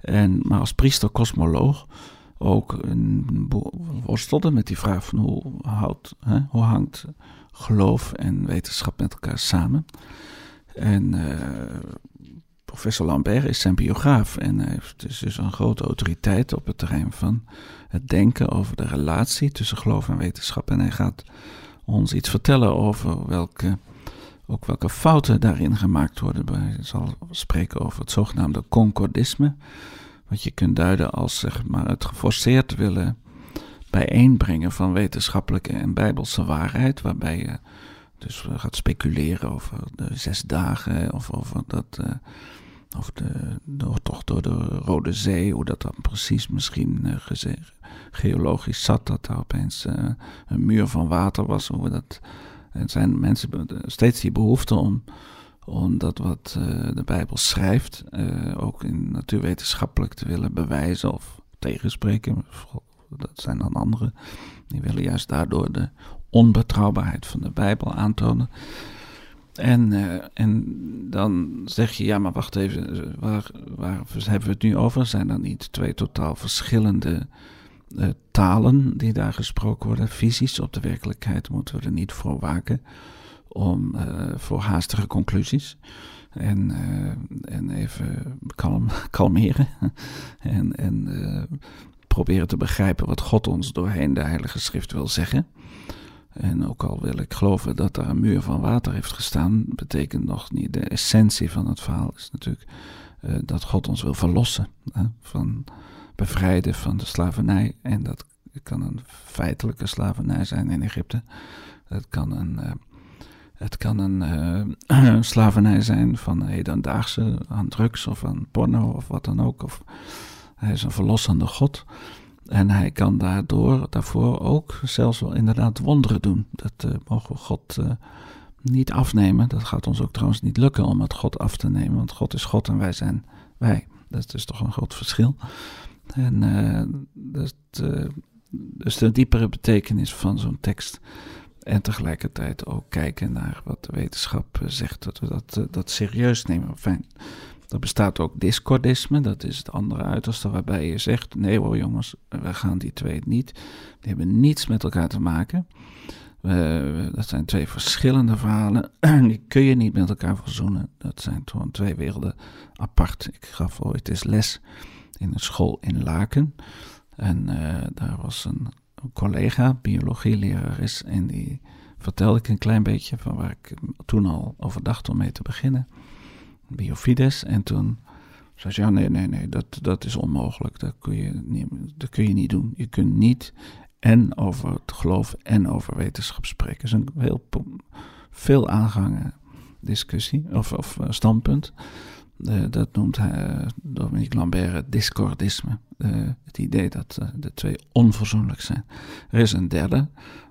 En, maar als priester-cosmoloog ook worstelde met die vraag van hoe, houdt, hè, hoe hangt geloof en wetenschap met elkaar samen. En uh, professor Lambert is zijn biograaf en hij is dus een grote autoriteit op het terrein van het denken over de relatie tussen geloof en wetenschap. En hij gaat ons iets vertellen over welke, ook welke fouten daarin gemaakt worden. Hij zal spreken over het zogenaamde concordisme wat je kunt duiden als zeg maar, het geforceerd willen bijeenbrengen van wetenschappelijke en bijbelse waarheid, waarbij je dus gaat speculeren over de zes dagen of over dat. Of de, door, toch door de Rode Zee, hoe dat dan precies misschien uh, geologisch zat, dat daar opeens uh, een muur van water was. Hoe dat, er zijn mensen steeds die behoefte om omdat wat uh, de Bijbel schrijft, ook in natuurwetenschappelijk te willen bewijzen of tegenspreken. Dat zijn dan anderen. Die willen juist daardoor de onbetrouwbaarheid van de Bijbel aantonen. En, uh, en dan zeg je, ja, maar wacht even, waar, waar hebben we het nu over? Zijn er niet twee totaal verschillende talen die daar gesproken worden? Visies op de werkelijkheid moeten we er niet voor waken om uh, voor haastige conclusies. En, en even kalm, kalmeren. en en proberen te begrijpen wat God ons doorheen de Heilige Schrift wil zeggen. En ook al wil ik geloven dat daar een muur van water heeft gestaan, betekent nog niet. De essentie van het verhaal is natuurlijk dat God ons wil verlossen. van bevrijden van de slavernij. En dat kan een feitelijke slavernij zijn in Egypte. Dat kan een het kan een uh, slavernij zijn van hedendaagse aan drugs of aan porno of wat dan ook. Of hij is een verlossende God. En hij kan daardoor, daarvoor ook zelfs wel inderdaad wonderen doen. Dat uh, mogen we God uh, niet afnemen. Dat gaat ons ook trouwens niet lukken om het God af te nemen. Want God is God en wij zijn wij. Dat is toch een groot verschil. En dat, dus de diepere betekenis van zo'n tekst en tegelijkertijd ook kijken naar wat de wetenschap eh, zegt, dat we dat, eh, dat serieus nemen. Fijn. Er bestaat ook discordisme, dat is het andere uiterste waarbij je zegt: nee hoor jongens, we gaan die twee niet. Die hebben niets met elkaar te maken. dat zijn twee verschillende verhalen. Die kun je niet met elkaar verzoenen. Dat zijn gewoon twee werelden apart. Ik gaf ooit eens les in een school in Laken. En uh, daar was een collega, biologieleraar en die vertelde ik een klein beetje van waar ik toen al over dacht om mee te beginnen. Biofides. En toen zei ze, ja nee, nee, nee, dat, dat is onmogelijk. Dat kun, je niet, dat kun je niet doen. Je kunt niet en over het geloof en over wetenschap spreken. Dat is een heel veel aangangen discussie of, of uh, standpunt. Dat noemt hij, uh, Dominique Lambert het discordisme. Het idee dat de twee onverzoenlijk zijn. Er is een derde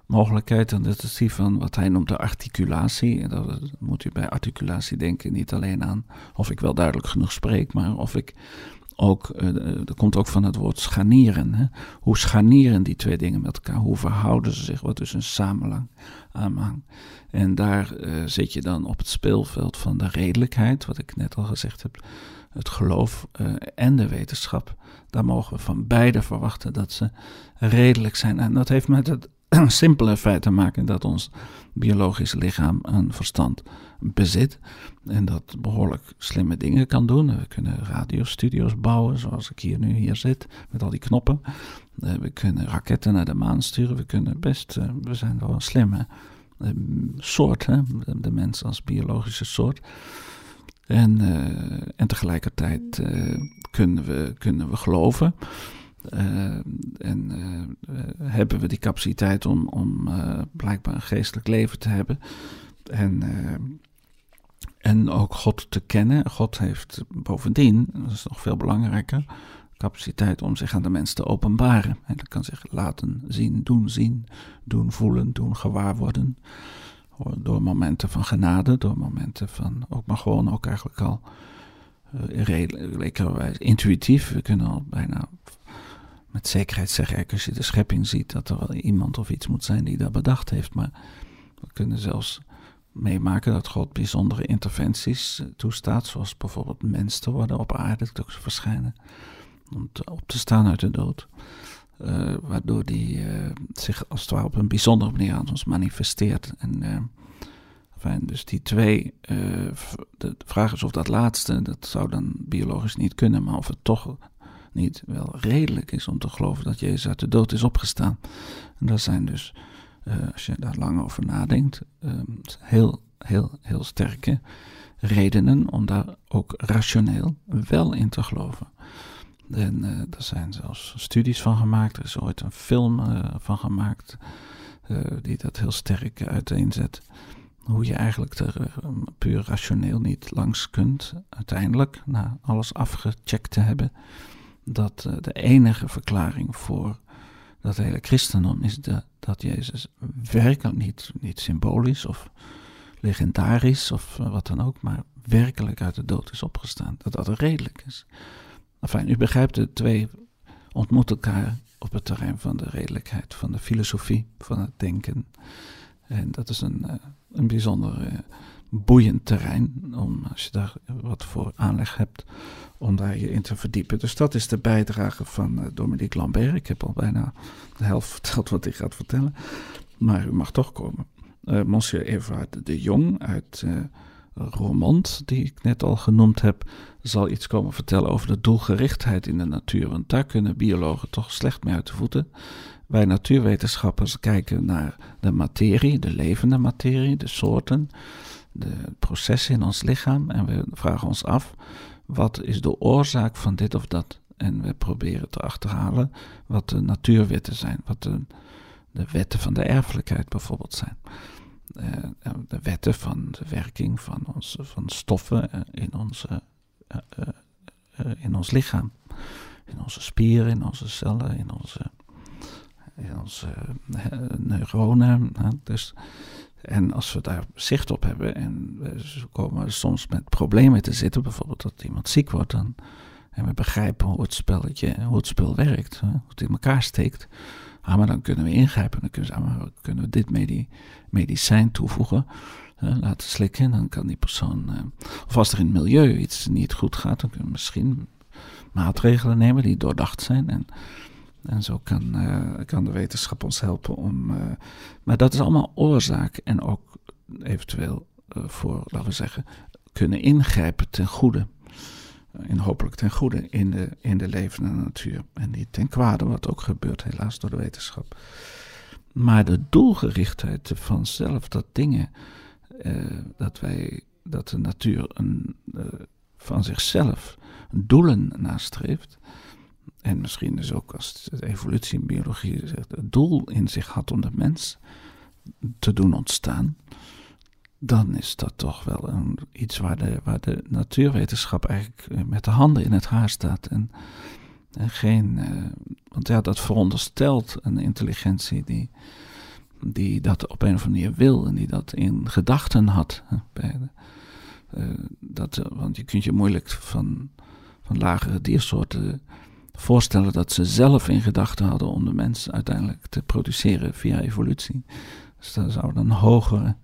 mogelijkheid en dat is die van wat hij noemt de articulatie. En dat moet u bij articulatie denken niet alleen aan of ik wel duidelijk genoeg spreek, maar of ik ook, dat komt ook van het woord scharnieren. Hè? Hoe scharnieren die twee dingen met elkaar? Hoe verhouden ze zich? Wat is een samenhang? Aanhang? En daar zit je dan op het speelveld van de redelijkheid, wat ik net al gezegd heb het geloof en de wetenschap. Daar mogen we van beide verwachten dat ze redelijk zijn. En dat heeft met het simpele feit te maken dat ons biologische lichaam een verstand bezit. En dat behoorlijk slimme dingen kan doen. We kunnen radiostudio's bouwen, zoals ik hier nu hier zit, met al die knoppen. Uh, we kunnen raketten naar de maan sturen. We kunnen best, uh, we zijn wel een slimme soort, hè? De, mens als biologische soort. En, uh, en tegelijkertijd kunnen, we, kunnen we geloven. Uh, en hebben we die capaciteit om, om blijkbaar een geestelijk leven te hebben. En, en ook God te kennen. God heeft bovendien, dat is nog veel belangrijker, capaciteit om zich aan de mens te openbaren. En dat kan zich laten zien, doen zien, doen voelen, doen gewaar worden. Door momenten van genade, door momenten van ook maar gewoon ook eigenlijk al uh, redelijk, intuïtief. We kunnen al bijna met zekerheid zeggen, als je de schepping ziet, dat er wel iemand of iets moet zijn die dat bedacht heeft. Maar we kunnen zelfs meemaken dat God bijzondere interventies eh, toestaat, zoals bijvoorbeeld mens te worden op aarde, verschijnen, om op te staan uit de dood. Uh, waardoor die uh, zich als het ware op een bijzondere manier aan ons manifesteert. En fijn, dus die twee, de vraag is of dat laatste, dat zou dan biologisch niet kunnen, maar of het toch niet wel redelijk is om te geloven dat Jezus uit de dood is opgestaan. En dat zijn dus, als je daar lang over nadenkt, heel, heel, heel sterke redenen om daar ook rationeel wel in te geloven. En uh, zijn zelfs studies van gemaakt. Er is ooit een film uh, van gemaakt. Die dat heel sterk uiteenzet. Hoe je eigenlijk er puur rationeel niet langs kunt. Uiteindelijk, na alles afgecheckt te hebben. Dat de enige verklaring voor dat hele christendom is dat Jezus werkelijk niet, niet symbolisch of legendarisch of wat dan ook. Maar werkelijk uit de dood is opgestaan. Dat dat redelijk is. Enfin, u begrijpt, de twee ontmoeten elkaar op het terrein van de redelijkheid, van de filosofie, van het denken. En dat is een, eh, een bijzonder uh, boeiend terrein, om, als je daar wat voor aanleg hebt, om daar je in te verdiepen. Dus dat is de bijdrage van uh, Dominique Lambert. Ik heb al bijna de helft verteld wat hij gaat vertellen, maar u mag toch komen. Monsieur Evard de Jong uit Romand, die ik net al genoemd heb, zal iets komen vertellen over de doelgerichtheid in de natuur. Want daar kunnen biologen toch slecht mee uit de voeten. Wij natuurwetenschappers kijken naar de materie, de levende materie, de soorten, de processen in ons lichaam. En we vragen ons af, wat is de oorzaak van dit of dat? En we proberen te achterhalen wat de natuurwetten zijn, wat de, de wetten van de erfelijkheid bijvoorbeeld zijn. Uh, de wetten van de werking van, onze, van stoffen uh, in onze uh, in ons lichaam. In onze spieren, in onze cellen, in onze, in onze neuronen. Dus, en als we daar zicht op hebben en we komen soms met problemen te zitten, bijvoorbeeld dat iemand ziek wordt, dan, en we begrijpen hoe het spelletje, hoe het spel werkt, hoe het in elkaar steekt. Ah, maar dan kunnen we ingrijpen, dan kunnen we, ah, kunnen we dit medicijn toevoegen laten slikken. Dan kan die persoon, uh, of als er in het milieu iets niet goed gaat, dan kunnen we misschien maatregelen nemen die doordacht zijn. En, en zo kan, uh, kan de wetenschap ons helpen om. Uh, maar dat is allemaal oorzaak en ook eventueel voor, laten we zeggen, kunnen ingrijpen ten goede. En hopelijk ten goede in de, in de levende natuur. En niet ten kwade, wat ook gebeurt helaas door de wetenschap. Maar de doelgerichtheid vanzelf, dat dingen dat, wij, dat de natuur een, van zichzelf doelen nastreeft. En misschien dus ook als de evolutie in biologie het doel in zich had om de mens te doen ontstaan. Dan is dat toch wel een, iets waar de, waar de natuurwetenschap eigenlijk eh, met de handen in het haar staat. En, en geen, want ja, dat veronderstelt een intelligentie die, die dat op een of andere manier wil en die dat in gedachten had. Uh, dat, want je kunt je moeilijk van, van lagere diersoorten voorstellen dat ze zelf in gedachten hadden om de mens uiteindelijk te produceren via evolutie. Dus daar zou dan hogere.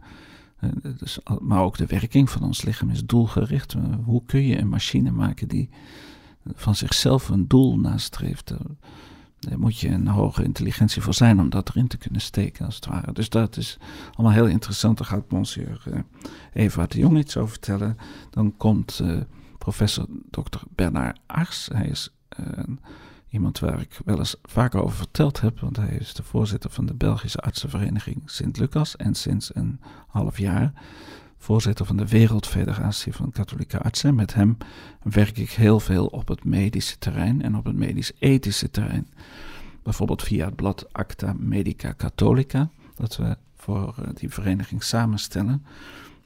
Eh, dus, maar ook de werking van ons lichaam is doelgericht. Hoe kun je een machine maken die van zichzelf een doel nastreeft? Daar moet je een hoge intelligentie voor zijn om dat erin te kunnen steken, als het ware. Dus dat is allemaal heel interessant. Daar gaat monsieur Eva de Jong iets over vertellen. Dan komt professor Dr. Bernard Ars. Hij is iemand waar ik wel eens vaker over verteld heb, want hij is de voorzitter van de Belgische Artsenvereniging Sint-Lucas en sinds een half jaar voorzitter van de Wereldfederatie van Katholieke Artsen. Met hem werk ik heel veel op het medische terrein en op het medisch-ethische terrein. Bijvoorbeeld via het blad Acta Medica Catholica, dat we voor eh, die vereniging samenstellen.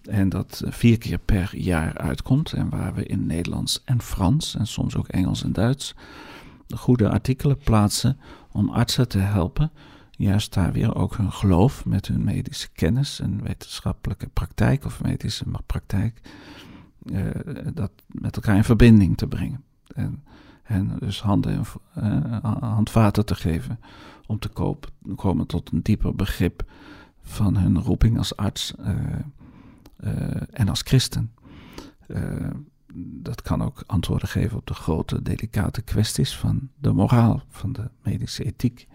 En dat eh, vier keer per jaar uitkomt. En waar we in Nederlands en Frans en soms ook Engels en Duits goede artikelen plaatsen om artsen te helpen juist daar weer ook hun geloof met hun medische kennis en wetenschappelijke praktijk of medische praktijk, uh, dat met elkaar in verbinding te brengen. En, en dus handen en uh, handvaten te geven om te komen tot een dieper begrip van hun roeping als arts en als christen. dat kan ook antwoorden geven op de grote, delicate kwesties van de moraal, van de medische ethiek.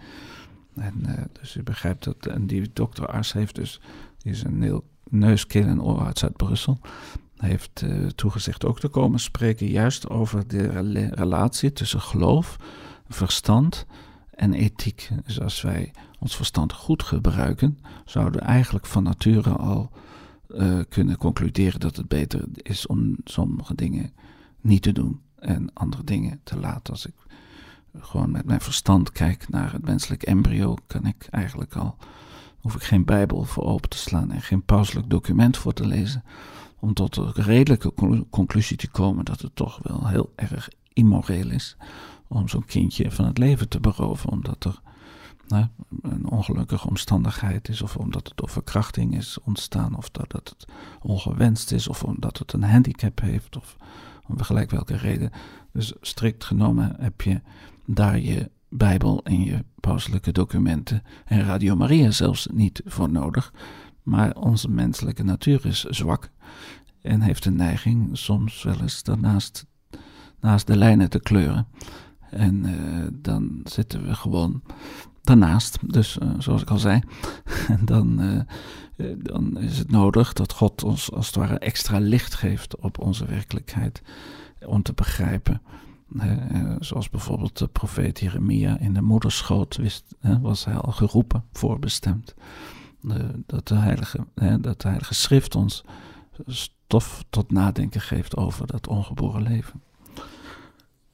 En, uh, dus u begrijpt dat. En die dokter Ars heeft dus. Die is een heel neus, keel en oorarts uit Brussel. Heeft toegezegd ook te komen spreken. juist over de relatie tussen geloof, verstand en ethiek. Dus als wij ons verstand goed gebruiken. zouden we eigenlijk van nature al uh, kunnen concluderen dat het beter is om sommige dingen niet te doen. En andere dingen te laten. Als ik gewoon met mijn verstand kijk naar het menselijk embryo, kan ik eigenlijk al, hoef ik geen Bijbel voor open te slaan en geen pauselijk document voor te lezen, om tot de redelijke conclusie te komen dat het toch wel heel erg immoreel is om zo'n kindje van het leven te beroven, omdat er een ongelukkige omstandigheid is, of omdat het door verkrachting is ontstaan, of dat, dat het ongewenst is, of omdat het een handicap heeft, of om gelijk welke reden. Dus strikt genomen heb je daar je Bijbel en je pauselijke documenten en Radio Maria zelfs niet voor nodig. Maar onze menselijke natuur is zwak en heeft een neiging soms wel eens daarnaast naast de lijnen te kleuren. En uh, dan zitten we gewoon daarnaast. Dus uh, zoals ik al zei, dan, uh, dan is het nodig dat God ons als het ware extra licht geeft op onze werkelijkheid. Om te begrijpen eh, zoals bijvoorbeeld de profeet Jeremia in de moederschoot wist, was hij al geroepen, voorbestemd. dat, de heilige, dat de Heilige Schrift ons stof tot nadenken geeft over dat ongeboren leven.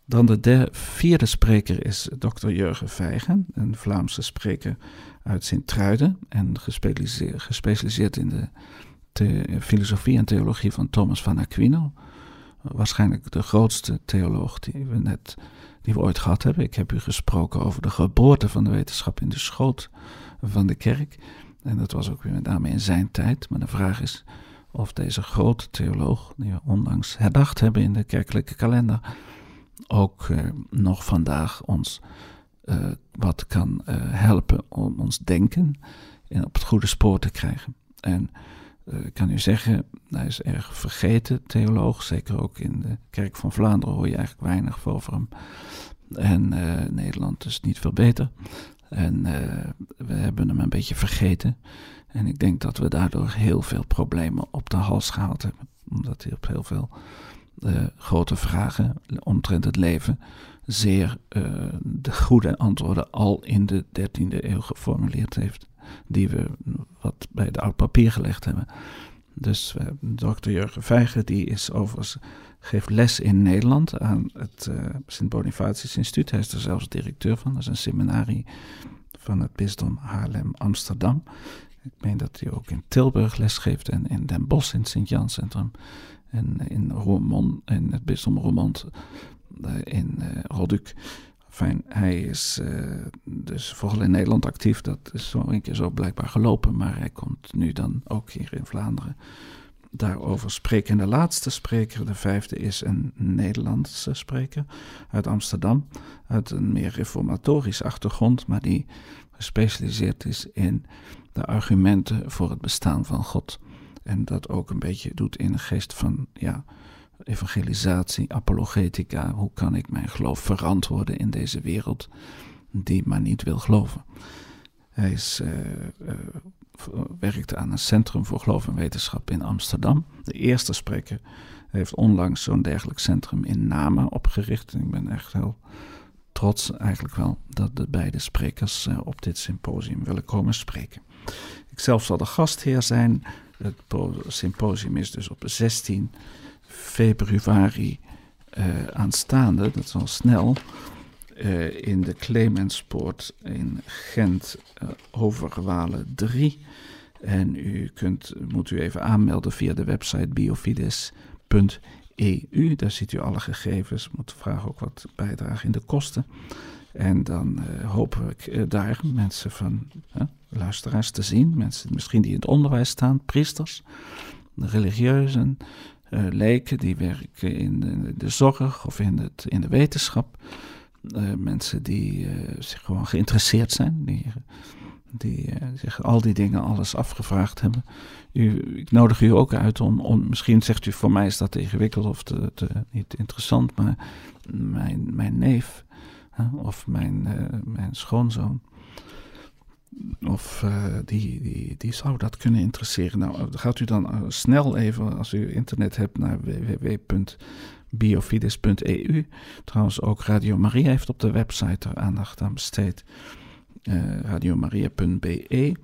Dan de vierde spreker is Dr. Jurgen Vijgen, een Vlaamse spreker uit Sint-Truiden en gespecialiseerd, in de filosofie en theologie van Thomas van Aquino waarschijnlijk de grootste theoloog die we net die we ooit gehad hebben. Ik heb u gesproken over de geboorte van de wetenschap in de schoot van de kerk. En dat was ook weer met name in zijn tijd. Maar de vraag is of deze grote theoloog, die we onlangs herdacht hebben in de kerkelijke kalender, ook uh, nog vandaag ons uh, wat kan uh, helpen om ons denken en op het goede spoor te krijgen. En eh, ik kan u zeggen, hij is erg vergeten theoloog. Zeker ook in de Kerk van Vlaanderen hoor je eigenlijk weinig over hem. En Nederland is niet veel beter. En we hebben hem een beetje vergeten. En ik denk dat we daardoor heel veel problemen op de hals gehaald hebben. Omdat hij op heel veel grote vragen omtrent het leven zeer de goede antwoorden al in de 13e eeuw geformuleerd heeft die we wat bij het oud papier gelegd hebben. Dus uh, dokter Jurgen Vijgen, die is overigens, geeft les in Nederland aan het Sint-Bonifatius Instituut. Hij is er zelfs directeur van. Dat is een seminarie van het bisdom Haarlem-Amsterdam. Ik meen dat hij ook in Tilburg les geeft en in Den Bosch in het Sint-Jan Centrum. En in Roermond, in het bisdom Roermond uh, in uh, Roduk. Fijn, hij is uh, dus vooral in Nederland actief. Dat is zo een keer zo blijkbaar gelopen. Maar hij komt nu dan ook hier in Vlaanderen daarover spreken. En de laatste spreker, de vijfde, is een Nederlandse spreker uit Amsterdam. Uit een meer reformatorisch achtergrond, maar die gespecialiseerd is in de argumenten voor het bestaan van God. En dat ook een beetje doet in de geest van ja, evangelisatie, apologetica. Hoe kan ik mijn geloof verantwoorden in deze wereld die maar niet wil geloven? Hij is, uh, werkt aan een centrum voor geloof en wetenschap in Amsterdam. De eerste spreker heeft onlangs zo'n dergelijk centrum in Namen opgericht. Ik ben echt heel trots eigenlijk wel dat de beide sprekers uh, op dit symposium willen komen spreken. Ik zelf zal de gastheer zijn. Het symposium is dus op 16 februari uh, aanstaande, dat is al snel, uh, in de Clemenspoort in Gent, uh, Overwalen 3. En u kunt, moet u even aanmelden via de website biofides.eu. Daar ziet u alle gegevens. Moet vragen ook wat bijdragen in de kosten. En dan uh, hoop ik daar mensen van luisteraars te zien. Mensen misschien die in het onderwijs staan, priesters, religieuzen, uh, lijken die werken in de, zorg of in, het, in de wetenschap. Mensen die zich gewoon geïnteresseerd zijn, die, die zich al die dingen alles afgevraagd hebben. U, ik nodig u ook uit om, om, misschien zegt u voor mij is dat ingewikkeld of te, te niet interessant, maar mijn, mijn neef of mijn, mijn schoonzoon of uh, die, die, die zou dat kunnen interesseren. Nou, gaat u dan snel even, als u internet hebt, naar www.biofides.eu. Trouwens, ook Radio Maria heeft op de website er aandacht aan besteed. Uh, radiomaria.be.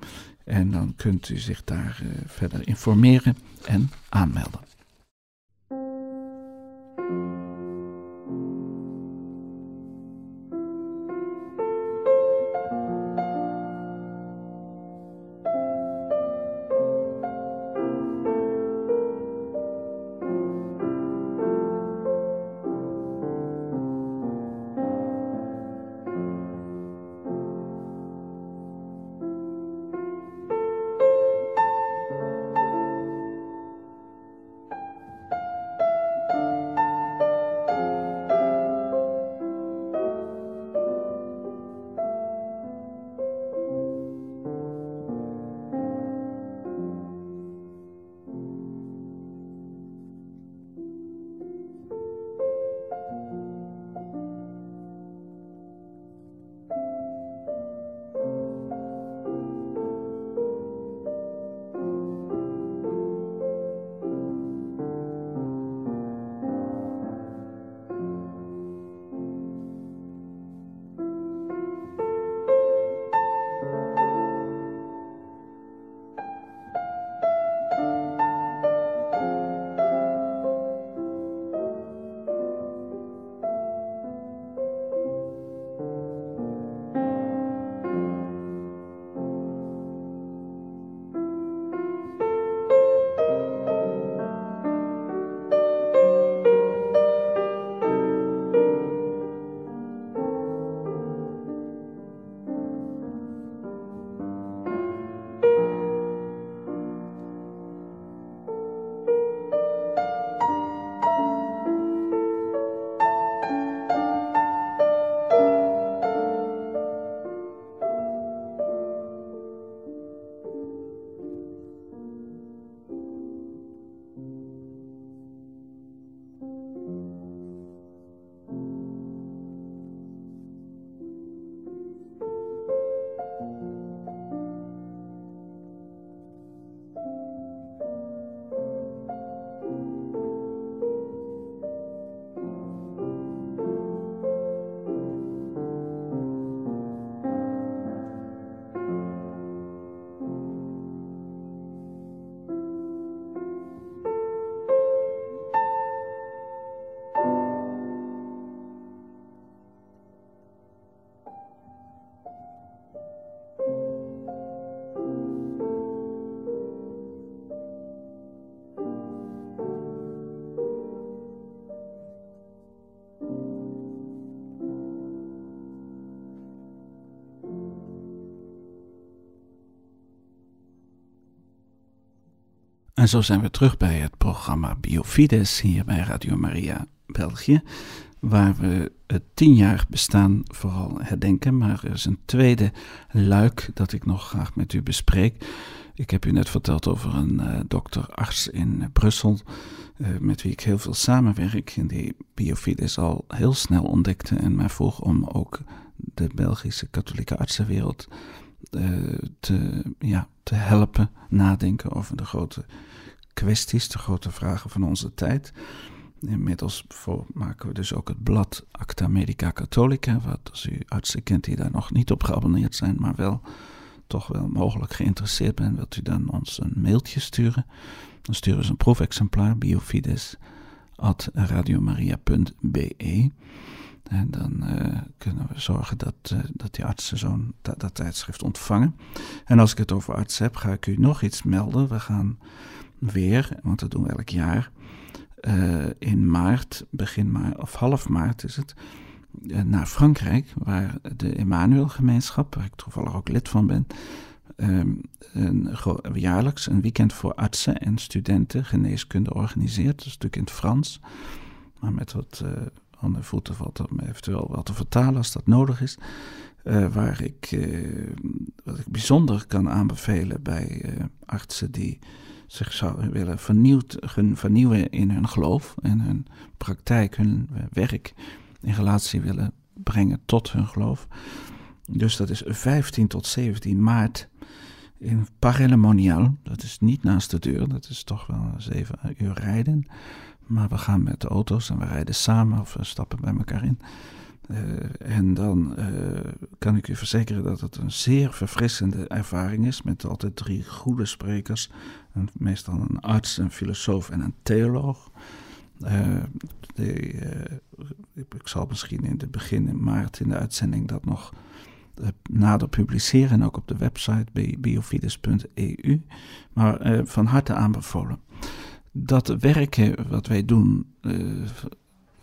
En dan kunt u zich daar verder informeren en aanmelden. En zo zijn we terug bij het programma Biofides hier bij Radio Maria België, waar we het tienjarig bestaan vooral herdenken. Maar er is een tweede luik dat ik nog graag met u bespreek. Ik heb u net verteld over een uh, dokter-arts in Brussel, uh, met wie ik heel veel samenwerk. En die Biofides al heel snel ontdekte en mij vroeg om ook de Belgische katholieke artsenwereld te, ja, te helpen nadenken over de grote kwesties, de grote vragen van onze tijd. Inmiddels maken we dus ook het blad Acta Medica Catholica, wat als u artsen kent die daar nog niet op geabonneerd zijn, maar wel toch wel mogelijk geïnteresseerd bent, wilt u dan ons een mailtje sturen. Dan sturen ze een proefexemplaar, biofides, at radiomaria.be. En dan uh, kunnen we zorgen dat, uh, dat die artsen zo'n dat, tijdschrift ontvangen. En als ik het over artsen heb, ga ik u nog iets melden. We gaan weer, want dat doen we elk jaar, uh, in maart, begin maart, of half maart is het, naar Frankrijk, waar de Emmanuel-gemeenschap, waar ik toevallig ook lid van ben, um, een, jaarlijks een weekend voor artsen en studenten geneeskunde organiseert. Dat is natuurlijk in het Frans, maar met wat aan de voeten valt er eventueel wat te vertalen als dat nodig is. Uh, waar ik, uh, wat ik bijzonder kan aanbevelen bij uh, artsen die zich zouden willen vernieuwd, vernieuwen in hun geloof en hun praktijk, hun werk in relatie willen brengen tot hun geloof. Dus dat is 15 tot 17 maart in Parelemonial. Dat is niet naast de deur, dat is toch wel 7 uur rijden. Maar we gaan met de auto's en we rijden samen of we stappen bij elkaar in. Uh, en dan uh, kan ik u verzekeren dat het een zeer verfrissende ervaring is. Met altijd drie goede sprekers. Meestal een arts, een filosoof en een theoloog. Die, ik zal misschien in het begin in maart in de uitzending dat nog nader publiceren. En ook op de website biofides.eu. Maar van harte aanbevolen dat werken wat wij doen uh,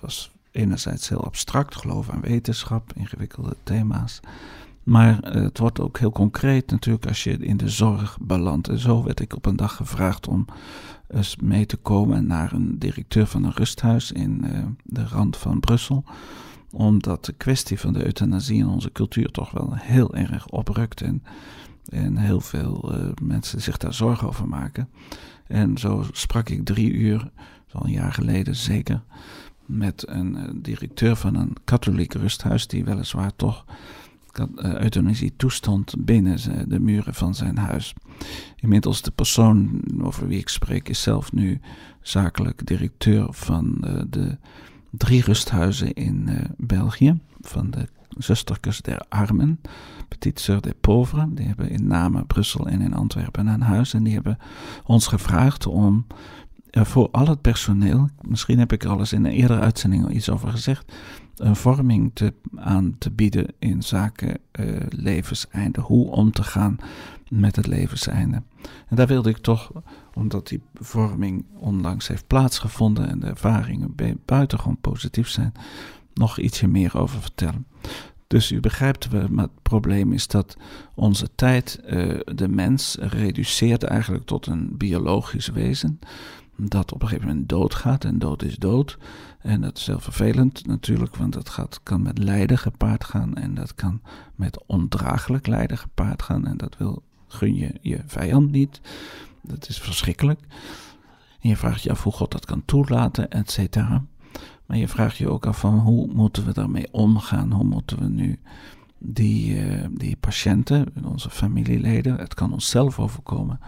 was enerzijds heel abstract, geloof aan wetenschap, ingewikkelde thema's. Maar uh, het wordt ook heel concreet natuurlijk als je in de zorg belandt. En zo werd ik op een dag gevraagd om eens mee te komen naar een directeur van een rusthuis in uh, de rand van Brussel. Omdat de kwestie van de euthanasie in onze cultuur toch wel heel erg oprukt. En, en heel veel mensen zich daar zorgen over maken. En zo sprak ik drie uur, al een jaar geleden zeker, met een uh, directeur van een katholiek rusthuis, die weliswaar toch uh, euthanasie toestond binnen de muren van zijn huis. Inmiddels de persoon over wie ik spreek is zelf nu zakelijk directeur van uh, de drie rusthuizen in België, van de Zusterkes der Armen, Petite Sœur des Pauvres. Die hebben in Namen, Brussel en in Antwerpen een huis. En die hebben ons gevraagd om uh, voor al het personeel, misschien heb ik er al eens in een eerdere uitzending al iets over gezegd, een vorming te, aan te bieden in zaken uh, levenseinde. Hoe om te gaan met het levenseinde. En daar wilde ik toch, omdat die vorming onlangs heeft plaatsgevonden en de ervaringen buitengewoon positief zijn, nog ietsje meer over vertellen. Dus u begrijpt, maar het probleem is dat onze tijd uh, de mens reduceert eigenlijk tot een biologisch wezen. Dat op een gegeven moment doodgaat en dood is dood. En dat is heel vervelend natuurlijk, want dat gaat, kan met lijden gepaard gaan. En dat kan met ondraaglijk lijden gepaard gaan. En dat wil, gun je je vijand niet. Dat is verschrikkelijk. En je vraagt je af hoe God dat kan toelaten, et cetera. Maar je vraagt je ook af van hoe moeten we daarmee omgaan? Hoe moeten we nu die, uh, die patiënten, onze familieleden, het kan onszelf overkomen.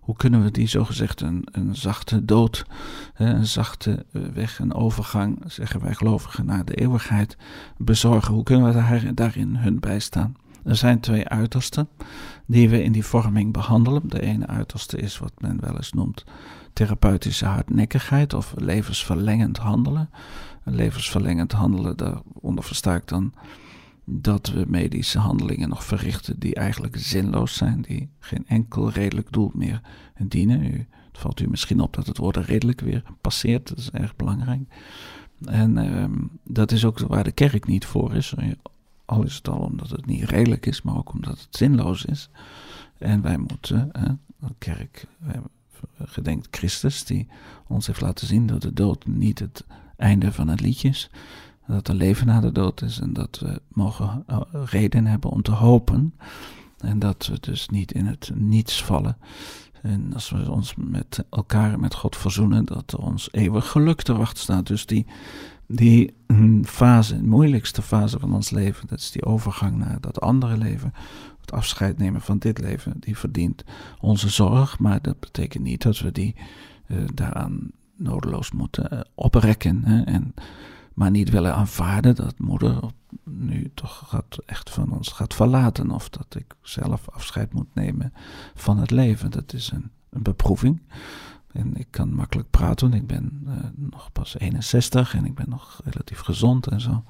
Hoe kunnen we die zogezegd een, een zachte dood, een zachte eh, weg, een overgang, zeggen wij gelovigen, naar de eeuwigheid bezorgen? Hoe kunnen we daar, daarin hun bijstaan? Er zijn twee uitersten die we in die vorming behandelen. De ene uiterste is wat men wel eens noemt therapeutische hardnekkigheid of levensverlengend handelen. Levensverlengend handelen, daaronder versta ik dan dat we medische handelingen nog verrichten die eigenlijk zinloos zijn, die geen enkel redelijk doel meer dienen. Het valt u misschien op dat het woord redelijk weer passeert, dat is erg belangrijk. En uh, dat is ook waar de kerk niet voor is. Al is het al omdat het niet redelijk is, maar ook omdat het zinloos is. En wij moeten, de kerk, gedenkt Christus, die ons heeft laten zien dat de dood niet het einde van het liedje is. Dat er leven na de dood is en dat we mogen reden hebben om te hopen. En dat we dus niet in het niets vallen. En als we ons met elkaar, met God verzoenen, dat er ons eeuwig geluk te wachten staat. Dus die, die fase, de moeilijkste fase van ons leven, dat is die overgang naar dat andere leven. Het afscheid nemen van dit leven, die verdient onze zorg. Maar dat betekent niet dat we die uh, daaraan nodeloos moeten uh, oprekken. Hè, en, maar niet willen aanvaarden dat moeder nu toch gaat, echt van ons gaat verlaten. Of dat ik zelf afscheid moet nemen van het leven. Dat is een, een beproeving. En ik kan makkelijk praten, ik ben uh, nog pas 61 en ik ben nog relatief gezond en zo.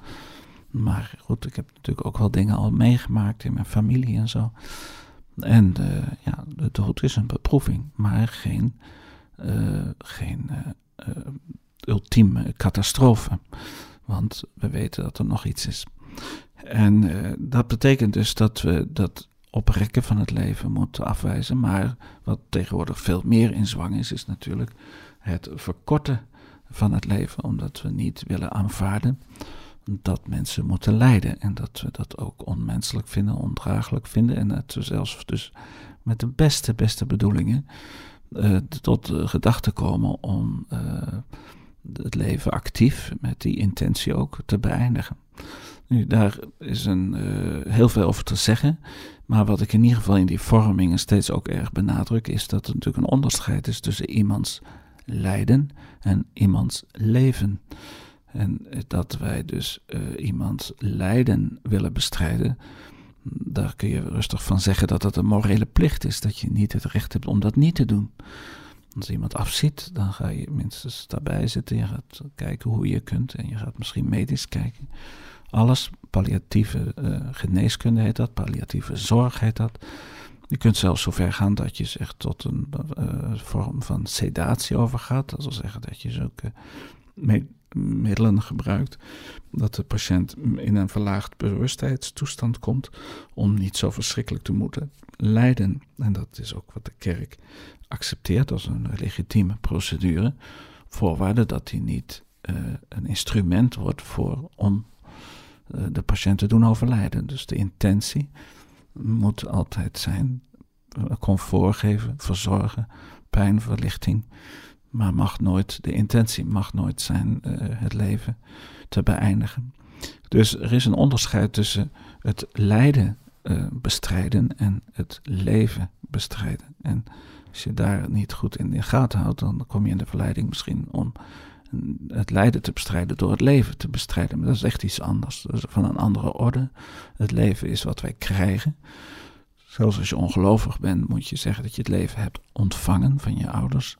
Maar goed, ik heb natuurlijk ook wel dingen al meegemaakt in mijn familie en zo. En uh, ja, de dood is een beproeving, maar geen, uh, geen ultieme catastrofe. Want we weten dat er nog iets is. En dat betekent dus dat we dat oprekken van het leven moet afwijzen. Maar wat tegenwoordig veel meer in zwang is, is natuurlijk het verkorten van het leven. Omdat we niet willen aanvaarden dat mensen moeten lijden. En dat we dat ook onmenselijk vinden, ondraaglijk vinden. En dat we zelfs dus met de beste, beste bedoelingen uh, tot de gedachte komen om uh, het leven actief, met die intentie ook, te beëindigen. Nu, daar is een, uh, heel veel over te zeggen. Maar wat ik in ieder geval in die vormingen steeds ook erg benadruk, is dat er natuurlijk een onderscheid is tussen iemands lijden en iemands leven. En dat wij dus uh, iemands lijden willen bestrijden, daar kun je rustig van zeggen dat dat een morele plicht is, dat je niet het recht hebt om dat niet te doen. Als iemand afziet, dan ga je minstens daarbij zitten, je gaat kijken hoe je kunt en je gaat misschien medisch kijken. Alles, palliatieve uh, geneeskunde heet dat, palliatieve zorg heet dat. Je kunt zelfs zover gaan dat je zegt tot een uh, vorm van sedatie overgaat. Dat wil zeggen dat je zulke middelen gebruikt. Dat de patiënt in een verlaagd bewustzijnstoestand komt om niet zo verschrikkelijk te moeten lijden. En dat is ook wat de kerk accepteert als een legitieme procedure. Voorwaarde dat hij niet uh, een instrument wordt voor om de patiënt te doen overlijden. Dus de intentie moet altijd zijn comfort geven, verzorgen, pijnverlichting. Maar mag nooit, de intentie mag nooit zijn uh, het leven te beëindigen. Dus er is een onderscheid tussen het lijden bestrijden en het leven bestrijden. En als je daar niet goed in de gaten houdt, dan kom je in de verleiding misschien om het lijden te bestrijden door het leven te bestrijden. Maar dat is echt iets anders. Dat is van een andere orde. Het leven is wat wij krijgen. Zelfs als je ongelovig bent, moet je zeggen dat je het leven hebt ontvangen van je ouders.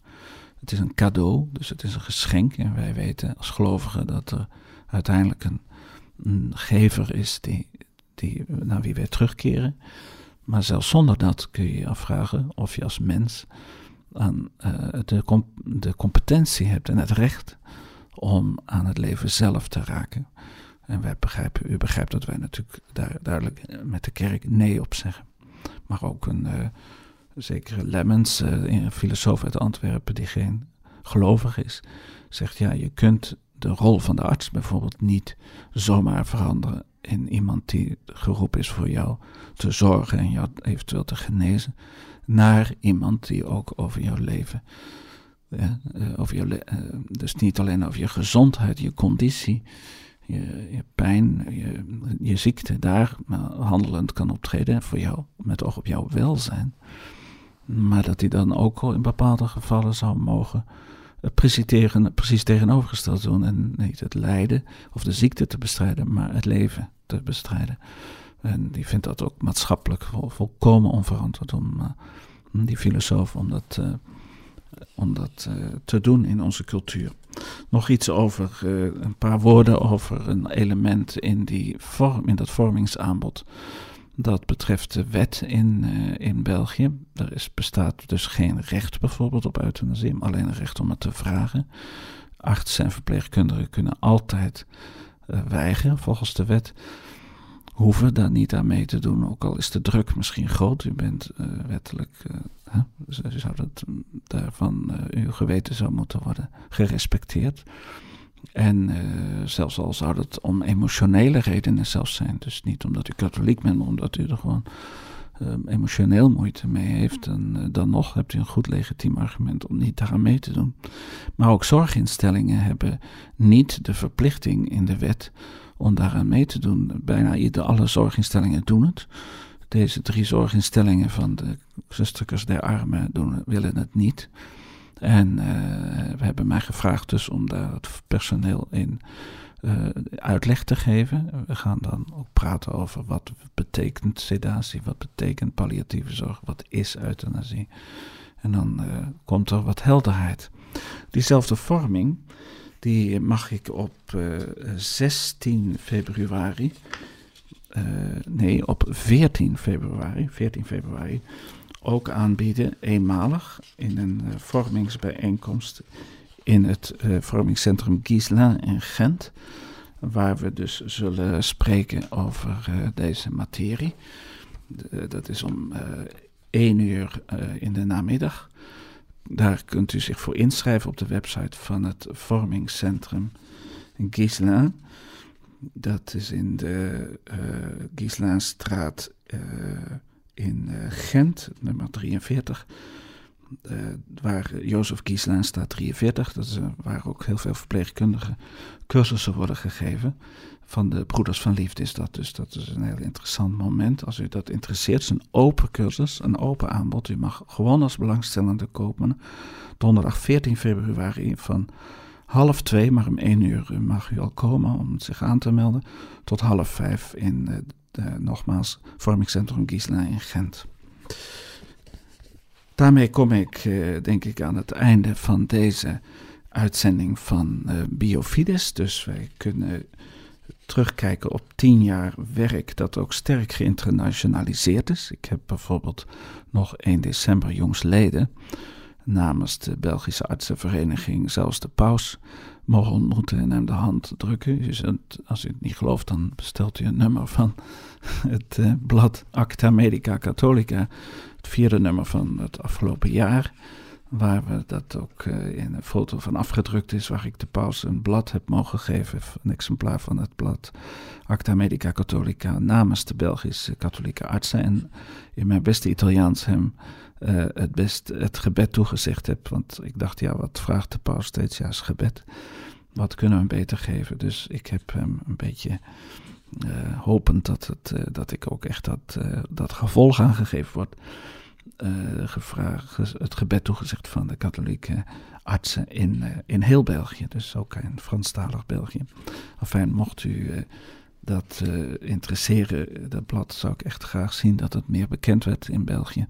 Het is een cadeau, dus het is een geschenk. En wij weten als gelovigen dat er uiteindelijk een, gever is die, die, naar wie wij terugkeren. Maar zelfs zonder dat kun je je afvragen of je als mens aan uh, de, de competentie hebt en het recht om aan het leven zelf te raken. En wij begrijpen, u begrijpt dat wij natuurlijk daar duidelijk met de kerk nee op zeggen. Maar ook een uh, zekere Lemmens, een filosoof uit Antwerpen, die geen gelovig is, zegt ja, je kunt de rol van de arts bijvoorbeeld niet zomaar veranderen in iemand die geroepen is voor jou te zorgen en jou eventueel te genezen, naar iemand die ook over jouw leven, ja, eh, over jouw, uh, dus niet alleen over je gezondheid, je conditie, je, je pijn, je, je, ziekte, daar handelend kan optreden voor jou, met oog op jouw welzijn. Maar dat hij dan ook in bepaalde gevallen zou mogen tegen, precies tegenovergesteld doen. En niet het lijden of de ziekte te bestrijden, maar het leven te bestrijden. En die vindt dat ook maatschappelijk vol, volkomen onverantwoord om uh, die filosoof om dat, uh, om dat uh, te doen in onze cultuur. Nog iets over een paar woorden over een element in, die vorm, in dat vormingsaanbod. Dat betreft de wet in, in België. Er is, bestaat dus geen recht bijvoorbeeld op euthanasie, alleen een recht om het te vragen. Artsen en verpleegkundigen kunnen altijd weigeren volgens de wet. Hoeven daar niet aan mee te doen, ook al is de druk misschien groot. U bent uh, wettelijk, uh, zou dat daarvan uh, uw geweten zou moeten worden gerespecteerd. En zelfs al zou dat om emotionele redenen zelfs zijn, dus niet omdat u katholiek bent, omdat u er gewoon emotioneel moeite mee heeft, en dan nog hebt u een goed legitiem argument om niet daaraan mee te doen. Maar ook zorginstellingen hebben niet de verplichting in de wet om daaraan mee te doen. Bijna ieder, alle zorginstellingen doen het. Deze drie zorginstellingen van de Zusterkers der Armen doen, willen het niet. En uh, we hebben mij gevraagd dus om daar het personeel in uh, uitleg te geven. We gaan dan ook praten over wat betekent sedatie, wat betekent palliatieve zorg, wat is euthanasie. En dan uh, komt er wat helderheid. Diezelfde vorming die mag ik op uh, eh, 16 februari, uh, nee, op 14 februari, 14 februari ook aanbieden, eenmalig, in een uh, vormingsbijeenkomst in het vormingscentrum Giesla in Gent, waar we dus zullen spreken over deze materie. dat is om 1 uur in de namiddag. Daar kunt u zich voor inschrijven op de website van het vormingscentrum Gislain. Dat is in de uh, Gislaanstraat uh, in uh, Gent, nummer 43. waar Jozef Gislain staat 43. Dat is waar ook heel veel verpleegkundige cursussen worden gegeven van de Broeders van Liefde is dat. Dus dat is een heel interessant moment. Als u dat interesseert, is een open cursus, een open aanbod. U mag gewoon als belangstellende kopen. Donderdag 14 februari van half twee, maar om één uur mag u al komen om zich aan te melden. Tot half vijf in, uh, de, nogmaals, Vormingscentrum Gisela in Gent. Daarmee kom ik, uh, denk ik, aan het einde van deze uitzending van uh, Biofides. Dus wij kunnen terugkijken op tien jaar werk dat ook sterk geïnternationaliseerd is. Ik heb bijvoorbeeld nog 1 december jongsleden namens de Belgische artsenvereniging zelfs de paus mogen ontmoeten en hem de hand drukken. Als u het niet gelooft, dan bestelt u een nummer van het uh, blad Acta Medica Catholica, het vierde nummer van het afgelopen jaar waar we dat ook uh, in een foto van afgedrukt is, waar ik de paus een blad heb mogen geven, een exemplaar van het blad Acta Medica Catholica namens de Belgische katholieke artsen. En in mijn beste Italiaans hem uh, het, best, het gebed toegezegd heb, want ik dacht, ja, wat vraagt de paus steeds? Ja, is gebed. Wat kunnen we hem beter geven? Dus ik heb hem een beetje... Uh, hopend dat, het, dat ik ook echt dat, dat gevolg aangegeven wordt gevraagd, het gebed toegezegd van de katholieke artsen in, uh, in heel België. Dus ook in Franstalig België. Enfin, mocht u uh, dat interesseren, dat blad zou ik echt graag zien dat het meer bekend werd in België.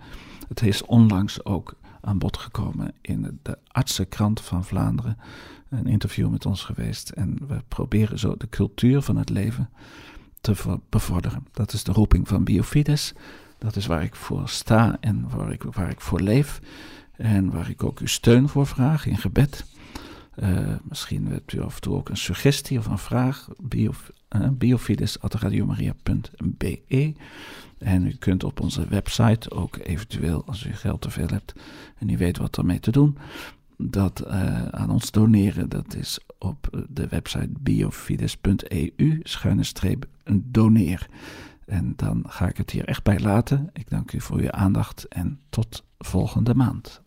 Het is onlangs ook aan bod gekomen in de Artsenkrant van Vlaanderen. Een interview met ons geweest. En we proberen zo de cultuur van het leven te bevorderen. Dat is de roeping van Biofides. Dat is waar ik voor sta en waar ik, waar ik voor leef. En waar ik ook uw steun voor vraag in gebed. Uh, misschien hebt u af en toe ook een suggestie of een vraag. Bio, uh, biofides.radiomaria.be En u kunt op onze website ook eventueel, als u geld te veel hebt en u weet wat ermee te doen, dat uh, aan ons doneren. Dat is op de website biofides.eu, schuine streep, doneer. En dan ga ik het hier echt bij laten. Ik dank u voor uw aandacht en tot volgende maand.